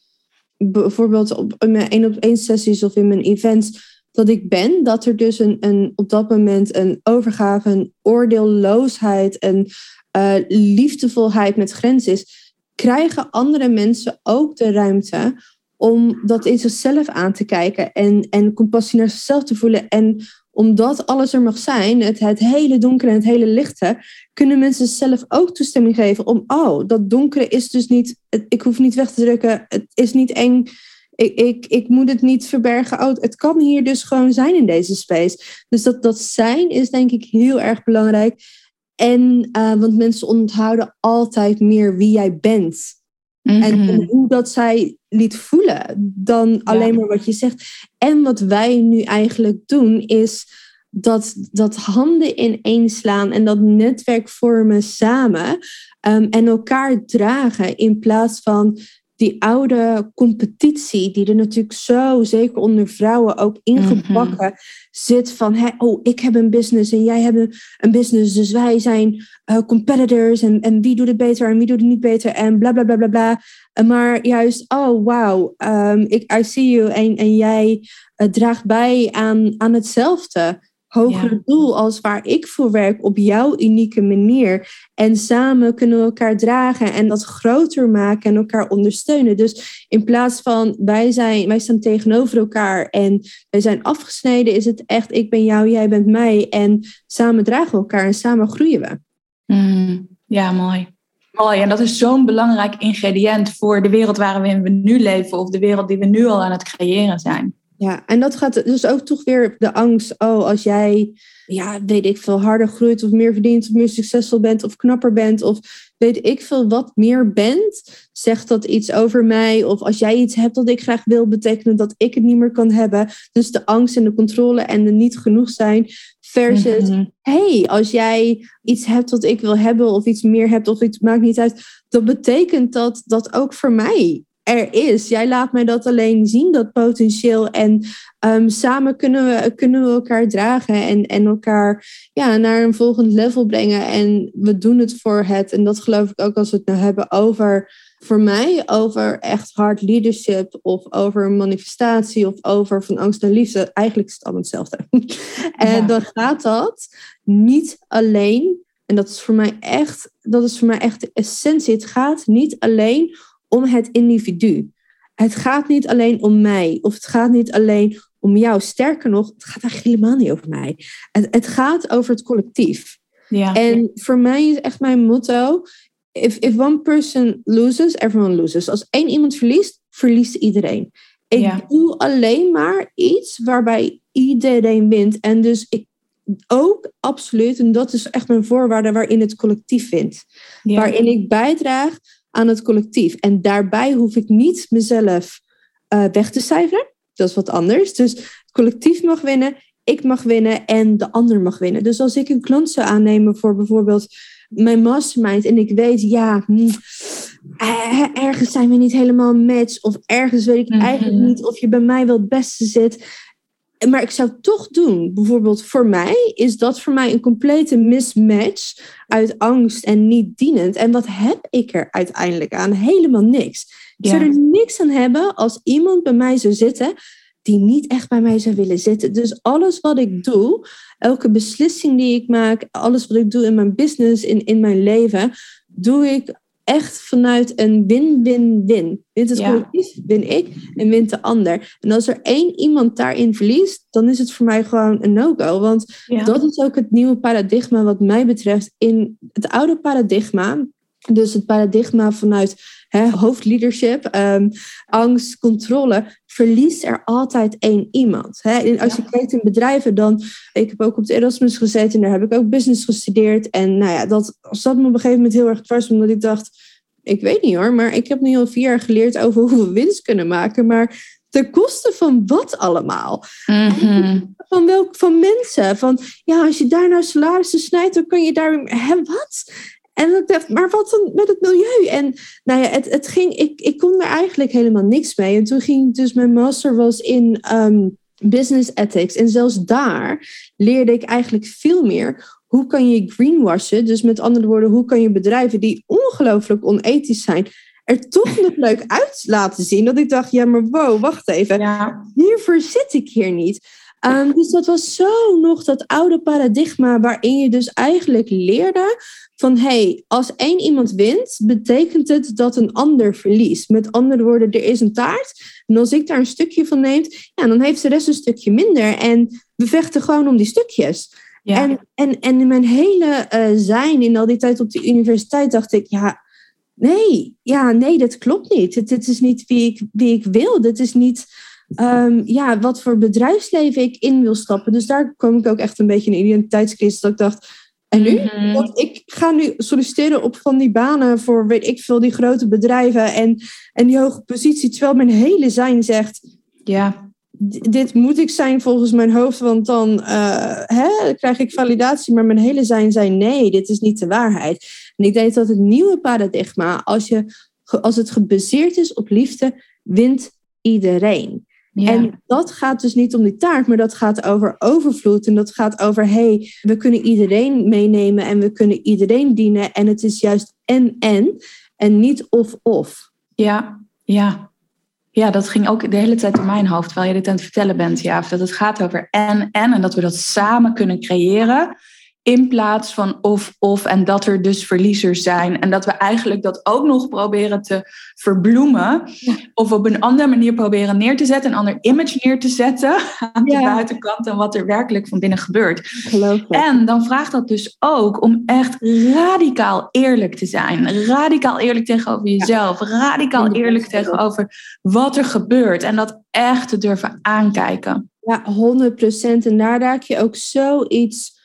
bijvoorbeeld op mijn één op één sessies of in mijn events dat ik ben, dat er dus een, een, op dat moment een overgave, een oordeelloosheid, een uh, liefdevolheid met grens is, krijgen andere mensen ook de ruimte om dat in zichzelf aan te kijken en, en compassie naar zichzelf te voelen. En omdat alles er mag zijn, het, het hele donkere en het hele lichte, kunnen mensen zelf ook toestemming geven om, oh, dat donkere is dus niet, ik hoef niet weg te drukken, het is niet eng, ik, ik, ik moet het niet verbergen. Oh, het kan hier dus gewoon zijn in deze space. Dus dat, dat zijn is denk ik heel erg belangrijk. En, uh, want mensen onthouden altijd meer wie jij bent. en, Mhm. hoe dat zij liet voelen dan alleen maar wat je zegt. En wat wij nu eigenlijk doen is dat, dat handen ineenslaan en dat netwerk vormen samen. ehm, en elkaar dragen in plaats van die oude competitie, die er natuurlijk zo, zeker onder vrouwen, ook ingebakken zit van, hè, oh, ik heb een business en jij hebt een- business, dus wij zijn eh, competitors en, en wie doet het beter en wie doet het niet beter en bla bla bla bla bla. Maar juist, oh wow, ehm, ik, I see you en, en jij eh, draagt bij aan, aan hetzelfde hogere Ja. doel als waar ik voor werk op jouw unieke manier. En samen kunnen we elkaar dragen en dat groter maken en elkaar ondersteunen. Dus in plaats van wij, zijn, wij staan tegenover elkaar en wij zijn afgesneden, is het echt ik ben jou, jij bent mij. En samen dragen we elkaar en samen groeien we. Mhm. Ja, mooi. Mooi. En dat is zo'n belangrijk ingrediënt voor de wereld waarin we nu leven of de wereld die we nu al aan het creëren zijn. Ja, en dat gaat dus ook toch weer de angst. Oh, als jij, ja, weet ik veel, harder groeit of meer verdient of meer succesvol bent of knapper bent of weet ik veel wat meer bent, zegt dat iets over mij. Of als jij iets hebt dat ik graag wil, betekent dat ik het niet meer kan hebben. Dus de angst en de controle en de niet genoeg zijn versus Mhm. hey, als jij iets hebt wat ik wil hebben of iets meer hebt of iets maakt niet uit, dat betekent dat dat ook voor mij er is. Jij laat mij dat alleen zien, dat potentieel. En ehm, samen kunnen we, kunnen we elkaar dragen en, en elkaar ja, naar een volgend level brengen. En we doen het voor het. En dat geloof ik ook als we het nou hebben over, voor mij, over echt hard leadership of over manifestatie of over van angst naar liefde. Eigenlijk is het allemaal hetzelfde. en Ja. dan gaat dat niet alleen. En dat is voor mij echt, dat is voor mij echt de essentie. Het gaat niet alleen om het individu. Het gaat niet alleen om mij. Of het gaat niet alleen om jou. Sterker nog, het gaat eigenlijk helemaal niet over mij. Het, het gaat over het collectief. Ja. En voor mij is echt mijn motto: if, if one person loses, everyone loses. Als één iemand verliest, verliest iedereen. Ik Ja. doe alleen maar iets waarbij iedereen wint. En dus ik ook absoluut, en dat is echt mijn voorwaarde, waarin het collectief wint. ja. Waarin ik bijdraag aan het collectief. En daarbij hoef ik niet mezelf eh, weg te cijferen. Dat is wat anders. Dus het collectief mag winnen, ik mag winnen en de ander mag winnen. Dus als ik een klant zou aannemen voor bijvoorbeeld mijn mastermind en ik weet, ja, hm, eh, ergens zijn we niet helemaal match of ergens weet ik Mhm. eigenlijk niet of je bij mij wel het beste zit. Maar ik zou het toch doen. Bijvoorbeeld voor mij is dat voor mij een complete mismatch uit angst en niet dienend. En wat heb ik er uiteindelijk aan? Helemaal niks. Ik Ja. zou er niks aan hebben als iemand bij mij zou zitten die niet echt bij mij zou willen zitten. Dus alles wat ik doe, elke beslissing die ik maak, alles wat ik doe in mijn business, in, in mijn leven, doe ik echt vanuit een win-win-win. Wint het Ja. collectief, win ik en wint de ander. En als er één iemand daarin verliest, dan is het voor mij gewoon een no-go. Want Ja. dat is ook het nieuwe paradigma wat mij betreft. In het oude paradigma, dus het paradigma vanuit hè, hoofdleadership, ehm, angst, controle, verliest er altijd één iemand. Hè? En als Ja. je kijkt in bedrijven, dan... Ik heb ook op de Erasmus gezeten en daar heb ik ook business gestudeerd. En nou ja, dat zat me op een gegeven moment heel erg dwars, omdat ik dacht... Ik weet niet hoor, maar ik heb nu al vier jaar geleerd over hoe we winst kunnen maken. Maar ten koste van wat allemaal? Mhm. van, welk, van mensen. Van ja, als je daar nou salarissen snijdt, dan kan je daar. Hè, wat? En ik dacht, maar wat dan met het milieu? En nou ja, het, het ging, ik, ik kon er eigenlijk helemaal niks mee. En toen ging dus mijn master was in ehm, business ethics. En zelfs daar leerde ik eigenlijk veel meer. Hoe kan je greenwashen? Dus met andere woorden, hoe kan je bedrijven die ongelooflijk onethisch zijn, er toch nog leuk uit laten zien? Dat ik dacht, ja, maar wow, wacht even. Ja. Hiervoor zit ik hier niet. Um, dus dat was zo nog dat oude paradigma waarin je dus eigenlijk leerde van hey, als één iemand wint, betekent het dat een ander verliest. Met andere woorden, er is een taart. En als ik daar een stukje van neem, ja, dan heeft de rest een stukje minder. En we vechten gewoon om die stukjes. Ja. En, en, en in mijn hele uh, zijn, in al die tijd op de universiteit, dacht ik, ja, nee, ja, nee, dat klopt niet. Dit, is niet wie ik, wie ik wil. Dit is niet um, ja, wat voor bedrijfsleven ik in wil stappen. Dus daar kwam ik ook echt een beetje in een identiteitscrisis. Dat ik dacht, en nu? Mm Want ik ga nu solliciteren op van die banen voor, weet ik veel, die grote bedrijven en, en die hoge positie. Terwijl mijn hele zijn zegt, ja, dit moet ik zijn volgens mijn hoofd, want dan uh, hè, krijg ik validatie. Maar mijn hele zijn zei, nee, dit is niet de waarheid. En ik denk dat het nieuwe paradigma, als, je, als het gebaseerd is op liefde, wint iedereen. En dat gaat dus niet om die taart, maar dat gaat over overvloed. En dat gaat over, hey, we kunnen iedereen meenemen en we kunnen iedereen dienen. En het is juist en-en en niet of-of. Ja, ja. Ja, dat ging ook de hele tijd door mijn hoofd, terwijl je dit aan het vertellen bent. Ja, dat het gaat over en-en en dat we dat samen kunnen creëren. In plaats van of, of en dat er dus verliezers zijn. En dat we eigenlijk dat ook nog proberen te verbloemen. Of op een andere manier proberen neer te zetten. Een ander image neer te zetten aan de buitenkant. Dan wat er werkelijk van binnen gebeurt. En dan vraagt dat dus ook om echt radicaal eerlijk te zijn. Radicaal eerlijk tegenover jezelf. Radicaal eerlijk tegenover wat er gebeurt. En dat echt te durven aankijken. Ja, 100% En daar raak je ook zoiets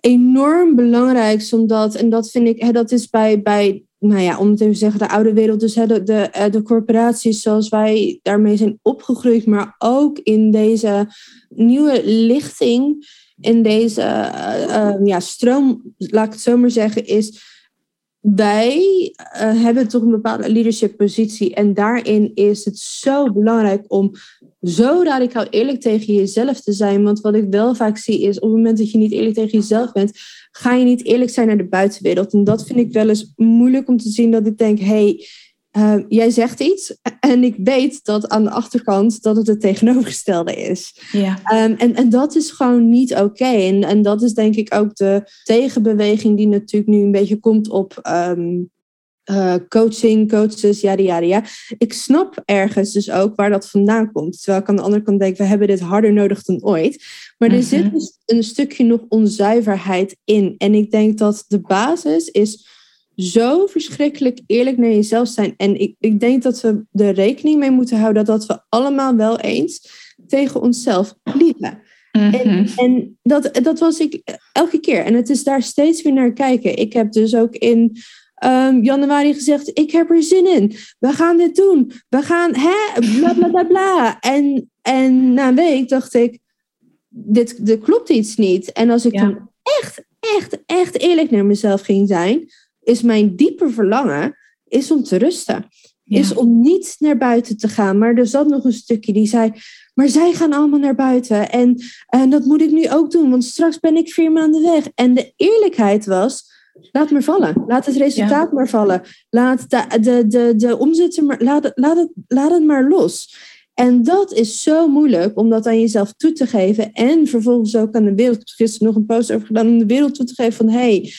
enorm belangrijk, omdat, en dat vind ik, hè, dat is bij, bij, nou ja, om het even te zeggen, de oude wereld, dus hè, de, de, eh, de corporaties zoals wij daarmee zijn opgegroeid, maar ook in deze nieuwe lichting, in deze uh, ja, stroom, laat ik het zo maar zeggen, is wij hebben toch een bepaalde leadership positie en daarin is het zo belangrijk om zo radicaal eerlijk tegen jezelf te zijn. Want wat ik wel vaak zie is, op het moment dat je niet eerlijk tegen jezelf bent, ga je niet eerlijk zijn naar de buitenwereld. En dat vind ik wel eens moeilijk om te zien dat ik denk, hey, uh, jij zegt iets en ik weet dat aan de achterkant dat het het tegenovergestelde is. Ja. Um, en, en dat is gewoon niet oké. En, en dat is denk ik ook de tegenbeweging die natuurlijk nu een beetje komt op um, uh, coaching, coaches, ja, ja, ja. Ik snap ergens dus ook waar dat vandaan komt. Terwijl ik aan de andere kant denk, we hebben dit harder nodig dan ooit. Maar er zit mhm. dus een stukje nog onzuiverheid in. En ik denk dat de basis is zo verschrikkelijk eerlijk naar jezelf zijn. En ik, ik denk dat we er rekening mee moeten houden dat we allemaal wel eens tegen onszelf liegen. En, mhm. en dat, dat was ik elke keer. En het is daar steeds weer naar kijken. Ik heb dus ook in um, januari gezegd: Ik heb er zin in. We gaan dit doen. We gaan, hè, bla bla bla bla. En, en na een week dacht ik: dit, dit klopt iets niet. En als ik dan echt, echt, echt eerlijk naar mezelf ging zijn, is mijn diepe verlangen is om te rusten. Is om niet naar buiten te gaan. Maar er zat nog een stukje die zei: maar zij gaan allemaal naar buiten. En, en dat moet ik nu ook doen, want straks ben ik vier maanden weg. En de eerlijkheid was: Laat maar vallen. Laat het resultaat maar vallen. Laat de, de, de, de omzetten maar, laat, laat, het, laat het maar los. En dat is zo moeilijk om dat aan jezelf toe te geven. En vervolgens ook aan de wereld. Ik heb gisteren nog een post over gedaan om de wereld toe te geven van hey,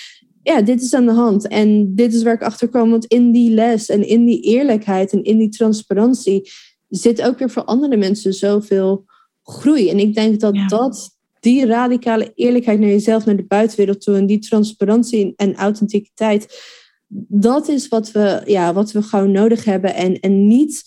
ja, dit is aan de hand. En dit is waar ik achter kwam. Want in die les en in die eerlijkheid en in die transparantie zit ook weer voor andere mensen zoveel groei. En ik denk dat dat die radicale eerlijkheid naar jezelf, naar de buitenwereld toe en die transparantie en authenticiteit, dat is wat we, ja, wat we gewoon nodig hebben. En, en niet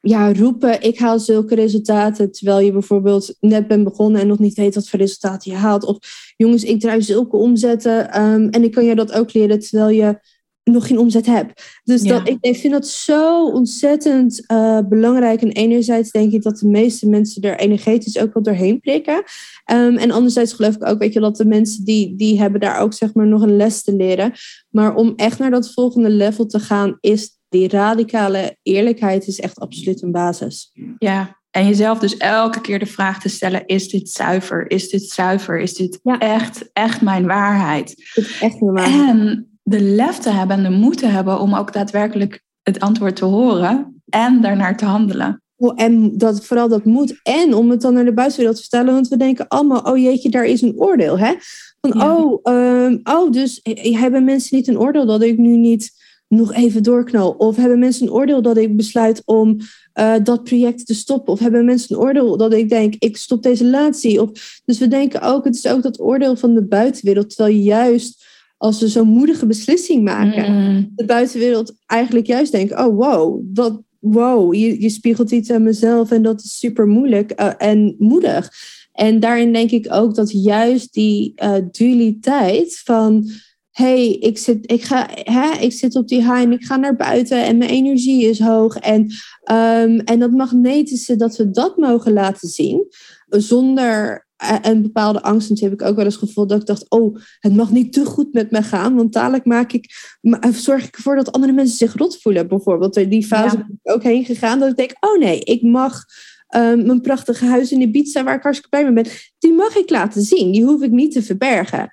ja, roepen, ik haal zulke resultaten, terwijl je bijvoorbeeld net bent begonnen en nog niet weet wat voor resultaten je haalt. Of jongens, ik draai zulke omzetten um, en ik kan je dat ook leren, terwijl je nog geen omzet heb. Dus dat, ik, ik vind dat zo ontzettend uh, belangrijk. En enerzijds denk ik dat de meeste mensen er energetisch ook wel doorheen prikken. Um, en anderzijds geloof ik ook, weet je, dat de mensen die, die hebben daar ook zeg maar nog een les te leren. Maar om echt naar dat volgende level te gaan, is die radicale eerlijkheid is echt absoluut een basis. Ja, en jezelf dus elke keer de vraag te stellen: is dit zuiver? Is dit zuiver? Is dit echt, echt mijn waarheid? Is echt mijn waarheid. En de lef te hebben en de moed te hebben om ook daadwerkelijk het antwoord te horen en daarnaar te handelen. Oh, en dat, vooral dat moet. En om het dan naar de buitenwereld te vertellen. Want we denken allemaal, oh jeetje, daar is een oordeel. Hè? Van, oh, um, oh, dus hebben mensen niet een oordeel dat ik nu niet nog even doorknal? Of hebben mensen een oordeel dat ik besluit om uh, dat project te stoppen? Of hebben mensen een oordeel dat ik denk, ik stop deze relatie? Of, dus we denken ook, het is ook dat oordeel van de buitenwereld. Terwijl juist als we zo'n moedige beslissing maken, mm. de buitenwereld eigenlijk juist denkt, oh wow, dat, wow, je, je spiegelt iets aan mezelf en dat is super moeilijk uh, en moedig. En daarin denk ik ook dat juist die uh, dualiteit van hey, ik zit, ik, ga, hè, ik zit op die high en ik ga naar buiten en mijn energie is hoog. En, um, en dat magnetische, dat we dat mogen laten zien, zonder eh, een bepaalde angst. En toen heb ik ook wel eens gevoeld dat ik dacht, oh, het mag niet te goed met me gaan, want dadelijk maak ik, eh, zorg ik ervoor dat andere mensen zich rot voelen, bijvoorbeeld. Die fase ja. ben ik ook heen gegaan, dat ik denk, oh nee, ik mag... Um, mijn prachtige huis in Ibiza, waar ik hartstikke blij mee ben, die mag ik laten zien. Die hoef ik niet te verbergen.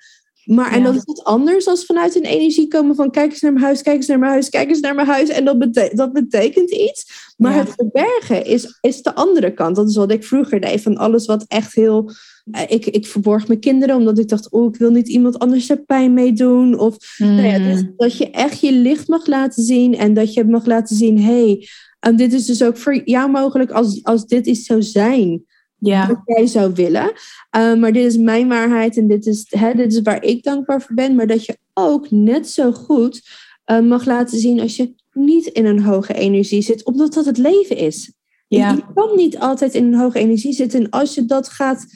Maar en dat is wat anders als vanuit een energie komen van kijk eens naar mijn huis, kijk eens naar mijn huis, kijk eens naar mijn huis. En dat, betekent, dat betekent iets. Maar het verbergen is, is de andere kant. Dat is wat ik vroeger deed. Van alles wat echt heel. Eh, ik, ik verborg mijn kinderen omdat ik dacht, oh, ik wil niet iemand anders er pijn mee doen. Of nou ja, dus hmm. dat je echt je licht mag laten zien en dat je mag laten zien, hé, hey, um, dit is dus ook voor jou mogelijk als, als dit is zou zijn ja. wat jij zou willen. Uh, maar dit is mijn waarheid en dit is, hè, dit is waar ik dankbaar voor ben. Maar dat je ook net zo goed uh, mag laten zien als je niet in een hoge energie zit, omdat dat het leven is. Ja. Je kan niet altijd in een hoge energie zitten. En als je dat gaat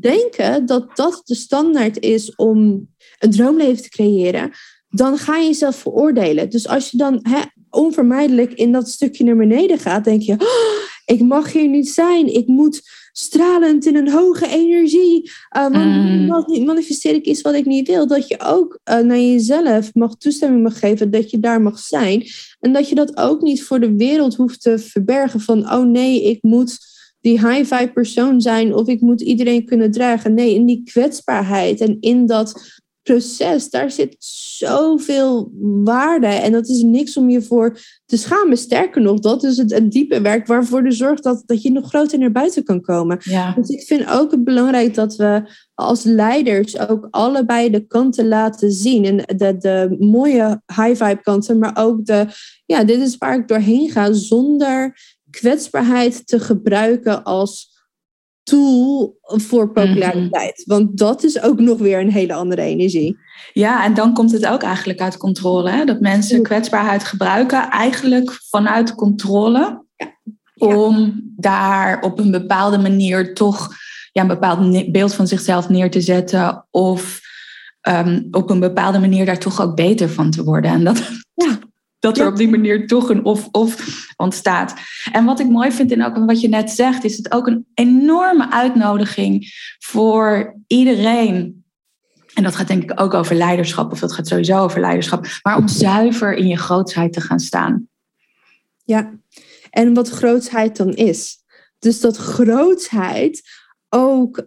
denken, dat dat de standaard is om een droomleven te creëren, dan ga je jezelf veroordelen. Dus als je dan hè, onvermijdelijk in dat stukje naar beneden gaat, denk je, oh, ik mag hier niet zijn. Ik moet stralend in een hoge energie. Uh, want mm. manifesteer ik iets wat ik niet wil. Dat je ook uh, naar jezelf mag toestemming mag geven dat je daar mag zijn. En dat je dat ook niet voor de wereld hoeft te verbergen van, oh nee, ik moet die high vibe persoon zijn of ik moet iedereen kunnen dragen. Nee, in die kwetsbaarheid en in dat proces, daar zit zoveel waarde. En dat is niks om je voor te schamen. Sterker nog, dat is het, het diepe werk waarvoor de zorgt dat, dat je nog groter naar buiten kan komen. Ja. Dus ik vind ook het belangrijk dat we als leiders ook allebei de kanten laten zien. En de, de mooie high vibe kanten, maar ook de, ja, dit is waar ik doorheen ga, zonder kwetsbaarheid te gebruiken als tool voor populariteit. Mhm. Want dat is ook nog weer een hele andere energie. Ja, en dan komt het ook eigenlijk uit controle. Hè? Dat mensen kwetsbaarheid gebruiken, eigenlijk vanuit controle. Ja. Om daar op een bepaalde manier toch ja, een bepaald beeld van zichzelf neer te zetten. Of ehm, op een bepaalde manier daar toch ook beter van te worden. En dat, ja dat er op die manier toch een of-of ontstaat. En wat ik mooi vind in ook wat je net zegt, is het ook een enorme uitnodiging voor iedereen. En dat gaat denk ik ook over leiderschap, of dat gaat sowieso over leiderschap, maar om zuiver in je grootsheid te gaan staan. Ja, en wat grootsheid dan is. Dus dat grootsheid ook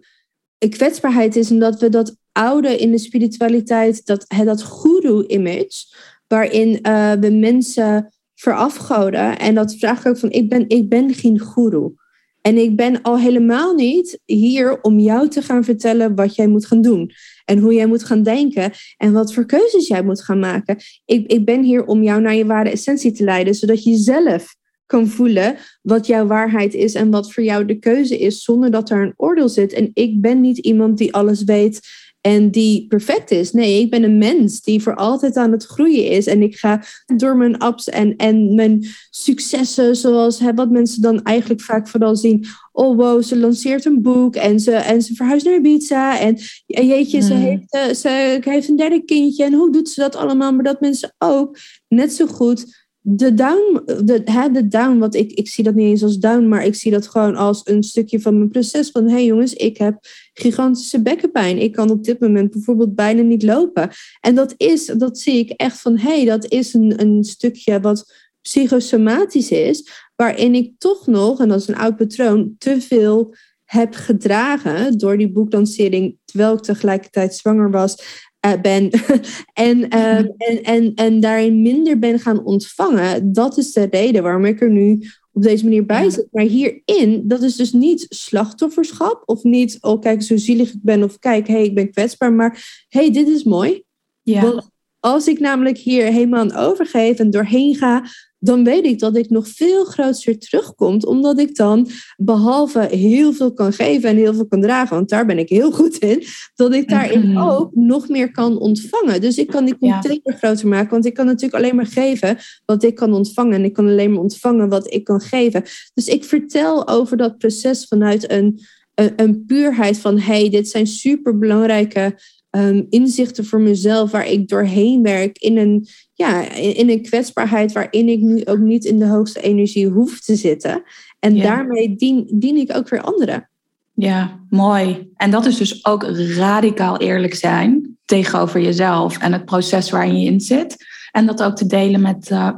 kwetsbaarheid is, en dat we dat oude in de spiritualiteit, dat, dat guru-image, waarin uh, we mensen verafgoden. En dat vraag ik ook van, ik ben, ik ben geen guru. En ik ben al helemaal niet hier om jou te gaan vertellen wat jij moet gaan doen. En hoe jij moet gaan denken. En wat voor keuzes jij moet gaan maken. Ik, ik ben hier om jou naar je ware essentie te leiden. Zodat je zelf kan voelen wat jouw waarheid is en wat voor jou de keuze is. Zonder dat er een oordeel zit. En ik ben niet iemand die alles weet en die perfect is. Nee, ik ben een mens die voor altijd aan het groeien is. En ik ga door mijn ups en, en mijn successen, zoals hè, wat mensen dan eigenlijk vaak vooral zien. Oh wow, ze lanceert een boek en ze, en ze verhuist naar Ibiza. En, jeetje, ze, hmm. heeft, uh, ze heeft een derde kindje. En hoe doet ze dat allemaal? Maar dat mensen ook net zo goed de down, de, hè, de down, wat ik, ik zie dat niet eens als down, maar ik zie dat gewoon als een stukje van mijn proces. Van hé hey jongens, ik heb gigantische bekkenpijn. Ik kan op dit moment bijvoorbeeld bijna niet lopen. En dat is, dat zie ik echt van hé, hey, dat is een, een stukje wat psychosomatisch is, waarin ik toch nog, en dat is een oud patroon, te veel heb gedragen door die boeklancering, terwijl ik tegelijkertijd zwanger was uh, ben en, uh, en, en, en daarin minder ben gaan ontvangen. Dat is de reden waarom ik er nu op deze manier bij zit. Maar hierin, dat is dus niet slachtofferschap of niet, oh kijk zo zielig ik ben of kijk, hé hey, ik ben kwetsbaar, maar hé hey, dit is mooi. Ja. als ik namelijk hier helemaal aan overgeef en doorheen ga, dan weet ik dat ik nog veel groter terugkomt, omdat ik dan behalve heel veel kan geven en heel veel kan dragen, want daar ben ik heel goed in, dat ik daarin mhm. ook nog meer kan ontvangen. Dus ik kan die container groter maken, want ik kan natuurlijk alleen maar geven wat ik kan ontvangen en ik kan alleen maar ontvangen wat ik kan geven. Dus ik vertel over dat proces vanuit een, een, een puurheid van, hey, dit zijn super belangrijke um, inzichten voor mezelf waar ik doorheen werk in een, ja, in, een kwetsbaarheid waarin ik nu ook niet in de hoogste energie hoef te zitten. En daarmee dien, dien ik ook weer anderen. Ja, mooi. En dat is dus ook radicaal eerlijk zijn tegenover jezelf en het proces waarin je in zit. En dat ook te delen met, uh,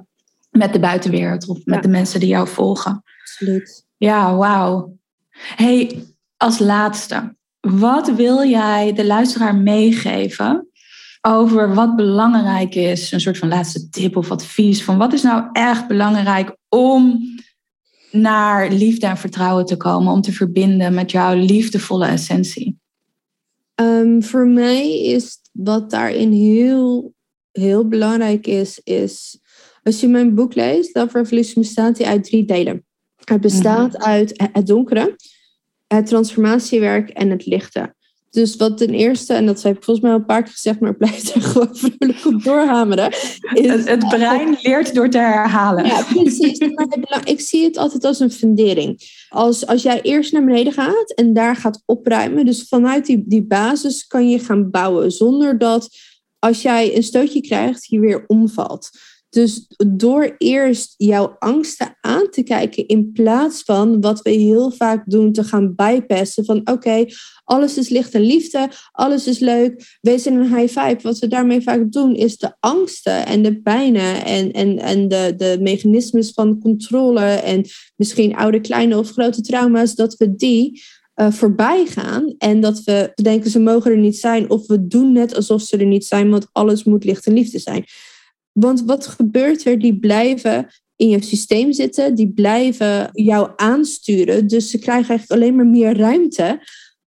met de buitenwereld of met de mensen die jou volgen. Absoluut. Ja, wauw. Hey, als laatste, wat wil jij de luisteraar meegeven over wat belangrijk is? Een soort van laatste tip of advies van wat is nou echt belangrijk om naar liefde en vertrouwen te komen, om te verbinden met jouw liefdevolle essentie? Ehm, voor mij is wat daarin heel, heel belangrijk is, is als je mijn boek leest, Love Revolution bestaat hij uit drie delen. Het bestaat mhm. uit het donkere, het transformatiewerk en het lichten. Dus wat ten eerste, en dat heb ik volgens mij al een paar keer gezegd, maar ik blijf er gewoon vrolijk op doorhameren. Is, het, brein leert door te herhalen. Ja, precies. ik zie het altijd als een fundering. Als, als jij eerst naar beneden gaat en daar gaat opruimen, dus vanuit die, die basis kan je gaan bouwen, zonder dat als jij een stootje krijgt, je weer omvalt. Dus door eerst jouw angsten aan te kijken in plaats van wat we heel vaak doen te gaan bypassen van oké, alles is licht en liefde, alles is leuk, wees in een high five. Wat we daarmee vaak doen is de angsten en de pijnen en, en, en de, de mechanismes van controle en misschien oude, kleine of grote trauma's, dat we die uh, voorbij gaan en dat we denken ze mogen er niet zijn of we doen net alsof ze er niet zijn, want alles moet licht en liefde zijn. Want wat gebeurt er? Die blijven in je systeem zitten, die blijven jou aansturen. Dus ze krijgen eigenlijk alleen maar meer ruimte,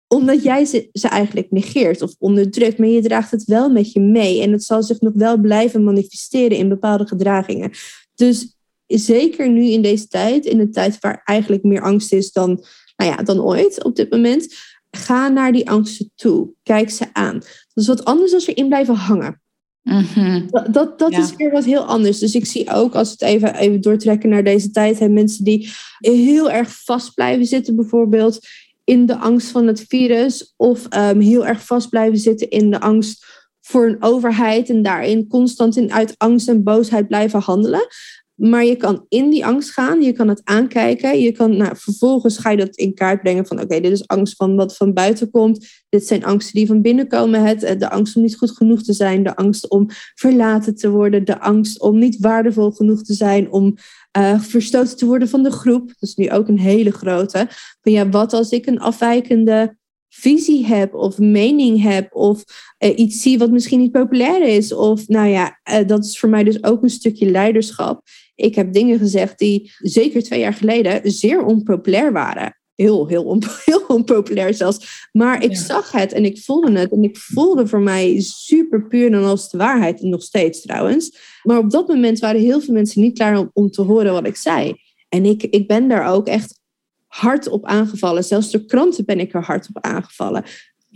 omdat jij ze, ze eigenlijk negeert of onderdrukt. Maar je draagt het wel met je mee en het zal zich nog wel blijven manifesteren in bepaalde gedragingen. Dus zeker nu in deze tijd, in een tijd waar eigenlijk meer angst is dan, nou ja, dan ooit op dit moment, ga naar die angsten toe. Kijk ze aan. Dat is wat anders dan erin blijven hangen. Mhm. Dat, dat, is weer wat heel anders. Dus ik zie ook, als we het even, even doortrekken naar deze tijd, hè, mensen die heel erg vast blijven zitten, bijvoorbeeld in de angst van het virus, of um, heel erg vast blijven zitten in de angst voor een overheid en daarin constant in, uit angst en boosheid blijven handelen. Maar je kan in die angst gaan, je kan het aankijken. Je kan, nou, vervolgens ga je dat in kaart brengen van oké, dit is angst van wat van buiten komt. Dit zijn angsten die van binnen komen. Het, eh, de angst om niet goed genoeg te zijn, de angst om verlaten te worden, de angst om niet waardevol genoeg te zijn, om uh, verstoten te worden van de groep. Dat is nu ook een hele grote. Van ja, wat als ik een afwijkende visie heb of mening heb of uh, iets zie wat misschien niet populair is. Of nou ja, dat is voor mij dus ook een stukje leiderschap. Ik heb dingen gezegd die zeker twee jaar geleden zeer onpopulair waren. Heel, heel, on, heel onpopulair zelfs. Maar ik zag het en ik voelde het. En ik voelde voor mij super puur dan als de waarheid. En nog steeds trouwens. Maar op dat moment waren heel veel mensen niet klaar om, om te horen wat ik zei. En ik, ik ben daar ook echt hard op aangevallen. Zelfs door kranten ben ik er hard op aangevallen.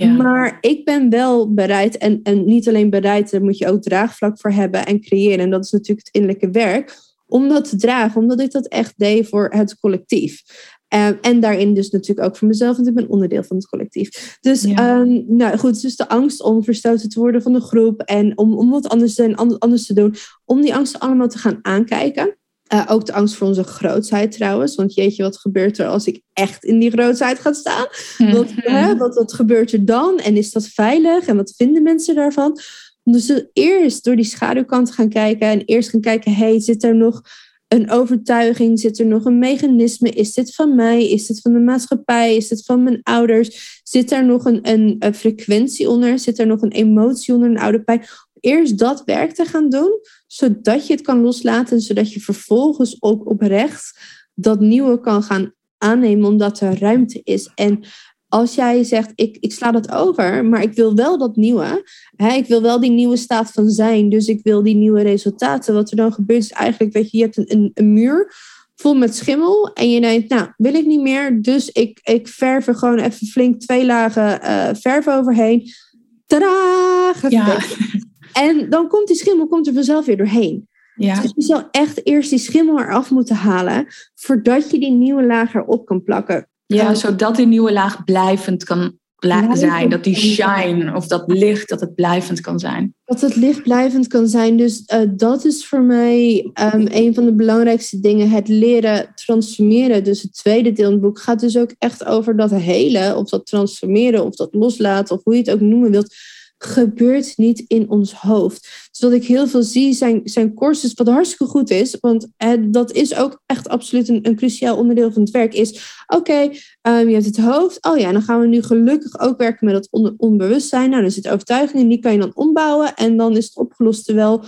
Maar ik ben wel bereid, en, en niet alleen bereid, daar moet je ook draagvlak voor hebben en creëren. En dat is natuurlijk het innerlijke werk, om dat te dragen, omdat ik dat echt deed voor het collectief. Uh, en daarin dus natuurlijk ook voor mezelf, want ik ben onderdeel van het collectief. Dus, um, nou goed, dus de angst om verstoten te worden van de groep en om, om wat anders te, anders te doen, om die angsten allemaal te gaan aankijken. Uh, ook de angst voor onze grootheid trouwens. Want jeetje, wat gebeurt er als ik echt in die grootheid ga staan? Mm hè, wat, wat gebeurt er dan? En is dat veilig? En wat vinden mensen daarvan? Dus eerst door die schaduwkant gaan kijken. En eerst gaan kijken, hey, zit er nog een overtuiging? Zit er nog een mechanisme? Is dit van mij? Is dit van de maatschappij? Is dit van mijn ouders? Zit er nog een, een, een frequentie onder? Zit er nog een emotie onder, een oude pijn? Eerst dat werk te gaan doen, zodat je het kan loslaten, zodat je vervolgens ook oprecht dat nieuwe kan gaan aannemen, omdat er ruimte is. En als jij zegt, ik, ik sla dat over, maar ik wil wel dat nieuwe. Hè, ik wil wel die nieuwe staat van zijn. Dus ik wil die nieuwe resultaten. Wat er dan gebeurt is eigenlijk, weet je, je hebt een, een, een muur vol met schimmel. En je denkt, nou, wil ik niet meer. Dus ik, ik verf er gewoon even flink twee lagen uh, verf overheen. Tadaa! Ja. En dan komt die schimmel komt er vanzelf weer doorheen. Ja. Dus je zou echt eerst die schimmel eraf moeten halen voordat je die nieuwe laag erop kan plakken. Ja, zodat die nieuwe laag blijvend kan zijn. Dat die shine of dat licht, dat het blijvend kan zijn. Dat het licht blijvend kan zijn. Dus uh, dat is voor mij um, een van de belangrijkste dingen. Het leren transformeren. Dus het tweede deel in het boek gaat dus ook echt over dat hele. Of dat transformeren of dat loslaten of hoe je het ook noemen wilt gebeurt niet in ons hoofd. Dus wat ik heel veel zie zijn, zijn courses, wat hartstikke goed is, want dat is ook echt absoluut een, een cruciaal onderdeel van het werk, is oké, ehm, je hebt het hoofd, oh ja, dan gaan we nu gelukkig ook werken met het onbewustzijn. Nou, dan zit overtuiging en die kan je dan ombouwen en dan is het opgelost, terwijl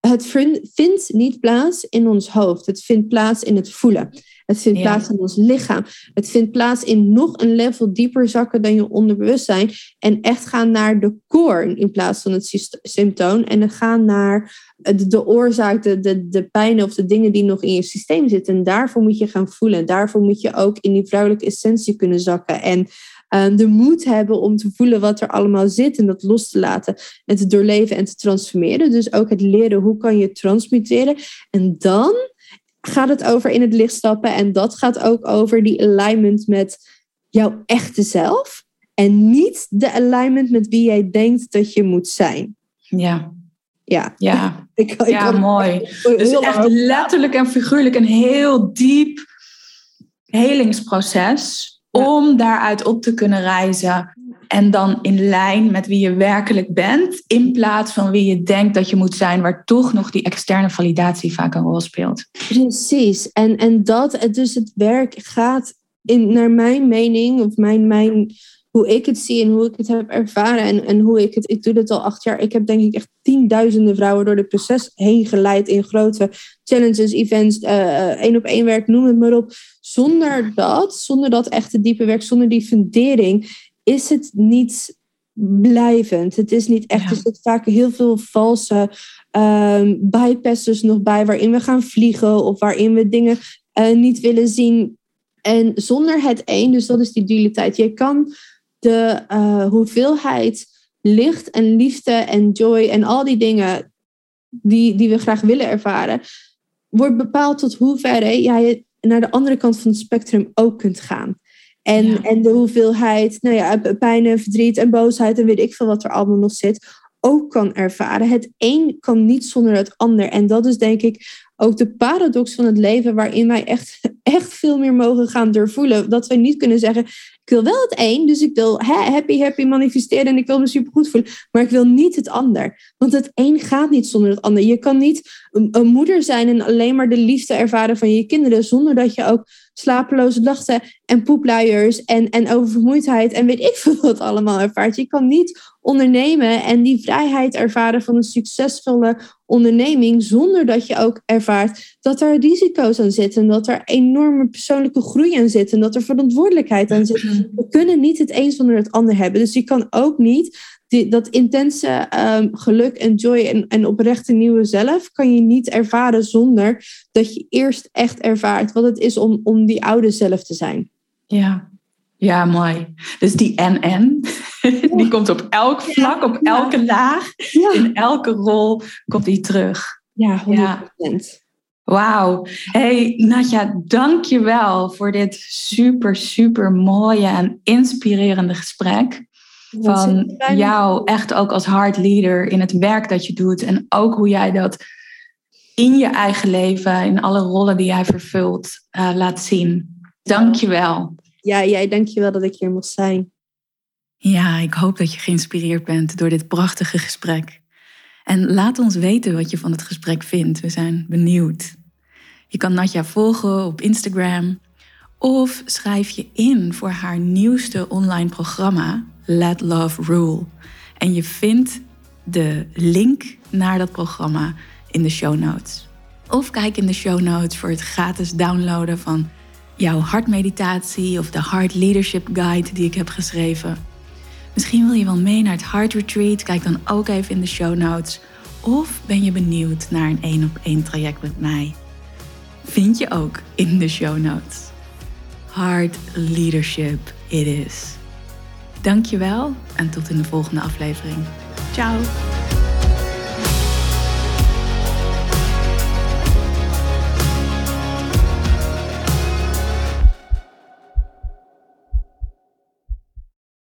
het vindt niet plaats in ons hoofd. Het vindt plaats in het voelen. Het vindt plaats in ons lichaam. Het vindt plaats in nog een level dieper zakken dan je onderbewustzijn. En echt gaan naar de core in plaats van het symptoom. En dan gaan naar de, de oorzaak, de, de, de pijn of de dingen die nog in je systeem zitten. En daarvoor moet je gaan voelen. Daarvoor moet je ook in die vrouwelijke essentie kunnen zakken. En uh, de moed hebben om te voelen wat er allemaal zit en dat los te laten en te doorleven en te transformeren. Dus ook het leren hoe kan je transmuteren. En dan gaat het over in het licht stappen en dat gaat ook over die alignment met jouw echte zelf en niet de alignment met wie jij denkt dat je moet zijn. Ja. Ja, ja. ik, ik ja mooi. Dus echt letterlijk en figuurlijk een heel diep helingsproces om daaruit op te kunnen reizen. En dan in lijn met wie je werkelijk bent, in plaats van wie je denkt dat je moet zijn, waar toch nog die externe validatie vaak een rol speelt. Precies. En, en dat, dus het werk gaat, in, naar mijn mening, of mijn, mijn hoe ik het zie en hoe ik het heb ervaren en, en hoe ik het, ik doe dit al acht jaar. Ik heb denk ik echt tienduizenden vrouwen door het proces heen geleid in grote challenges, events, uh, één op één werk, noem het maar op. Zonder dat, zonder dat echte diepe werk, zonder die fundering, is het niet blijvend. Het is niet echt, ja. er zit vaak heel veel valse um, bypasses nog bij, waarin we gaan vliegen of waarin we dingen uh, niet willen zien. En zonder het één, dus dat is die dualiteit. Je kan de uh, hoeveelheid licht en liefde en joy en al die dingen die, die we graag willen ervaren, wordt bepaald tot hoe ver jij naar de andere kant van het spectrum ook kunt gaan. En, en de hoeveelheid nou ja, pijn en verdriet en boosheid en weet ik veel wat er allemaal nog zit, ook kan ervaren. Het een kan niet zonder het ander. En dat is denk ik ook de paradox van het leven, waarin wij echt, echt veel meer mogen gaan doorvoelen. Dat we niet kunnen zeggen: ik wil wel het een, dus ik wil happy, happy manifesteren en ik wil me supergoed voelen. Maar ik wil niet het ander. Want het een gaat niet zonder het ander. Je kan niet een, een moeder zijn en alleen maar de liefde ervaren van je kinderen, zonder dat je ook slapeloze nachten en poepluiers en, en oververmoeidheid en weet ik veel wat allemaal ervaart. Je kan niet ondernemen en die vrijheid ervaren van een succesvolle onderneming zonder dat je ook ervaart dat er risico's aan zitten, dat er enorme persoonlijke groei aan zit en dat er verantwoordelijkheid aan zit. We kunnen niet het een zonder het ander hebben. Dus je kan ook niet die, dat intense um, geluk en joy en, en oprechte nieuwe zelf kan je niet ervaren zonder dat je eerst echt ervaart wat het is om, om die oude zelf te zijn. Ja, ja, mooi. Dus die en-en. Die komt op elk vlak, op elke laag, in elke rol komt die terug. Ja, 100%. Wauw. Hey Nadja, dank je wel voor dit super, super mooie en inspirerende gesprek. Van jou echt ook als hard leader in het werk dat je doet. En ook hoe jij dat in je eigen leven, in alle rollen die jij vervult, uh, laat zien. Dank je wel. Ja, jij dank je wel dat ik hier mocht zijn. Ja, ik hoop dat je geïnspireerd bent door dit prachtige gesprek. En laat ons weten wat je van het gesprek vindt. We zijn benieuwd. Je kan Natja volgen op Instagram of schrijf je in voor haar nieuwste online programma Let Love Rule. En je vindt de link naar dat programma in de show notes. Of kijk in de show notes voor het gratis downloaden van jouw hartmeditatie of de Heart Leadership Guide die ik heb geschreven. Misschien wil je wel mee naar het Heart Retreat. Kijk dan ook even in de show notes. Of ben je benieuwd naar een één op één traject met mij? Vind je ook in de show notes. Heart Leadership it is. Dankjewel en tot in de volgende aflevering. Ciao!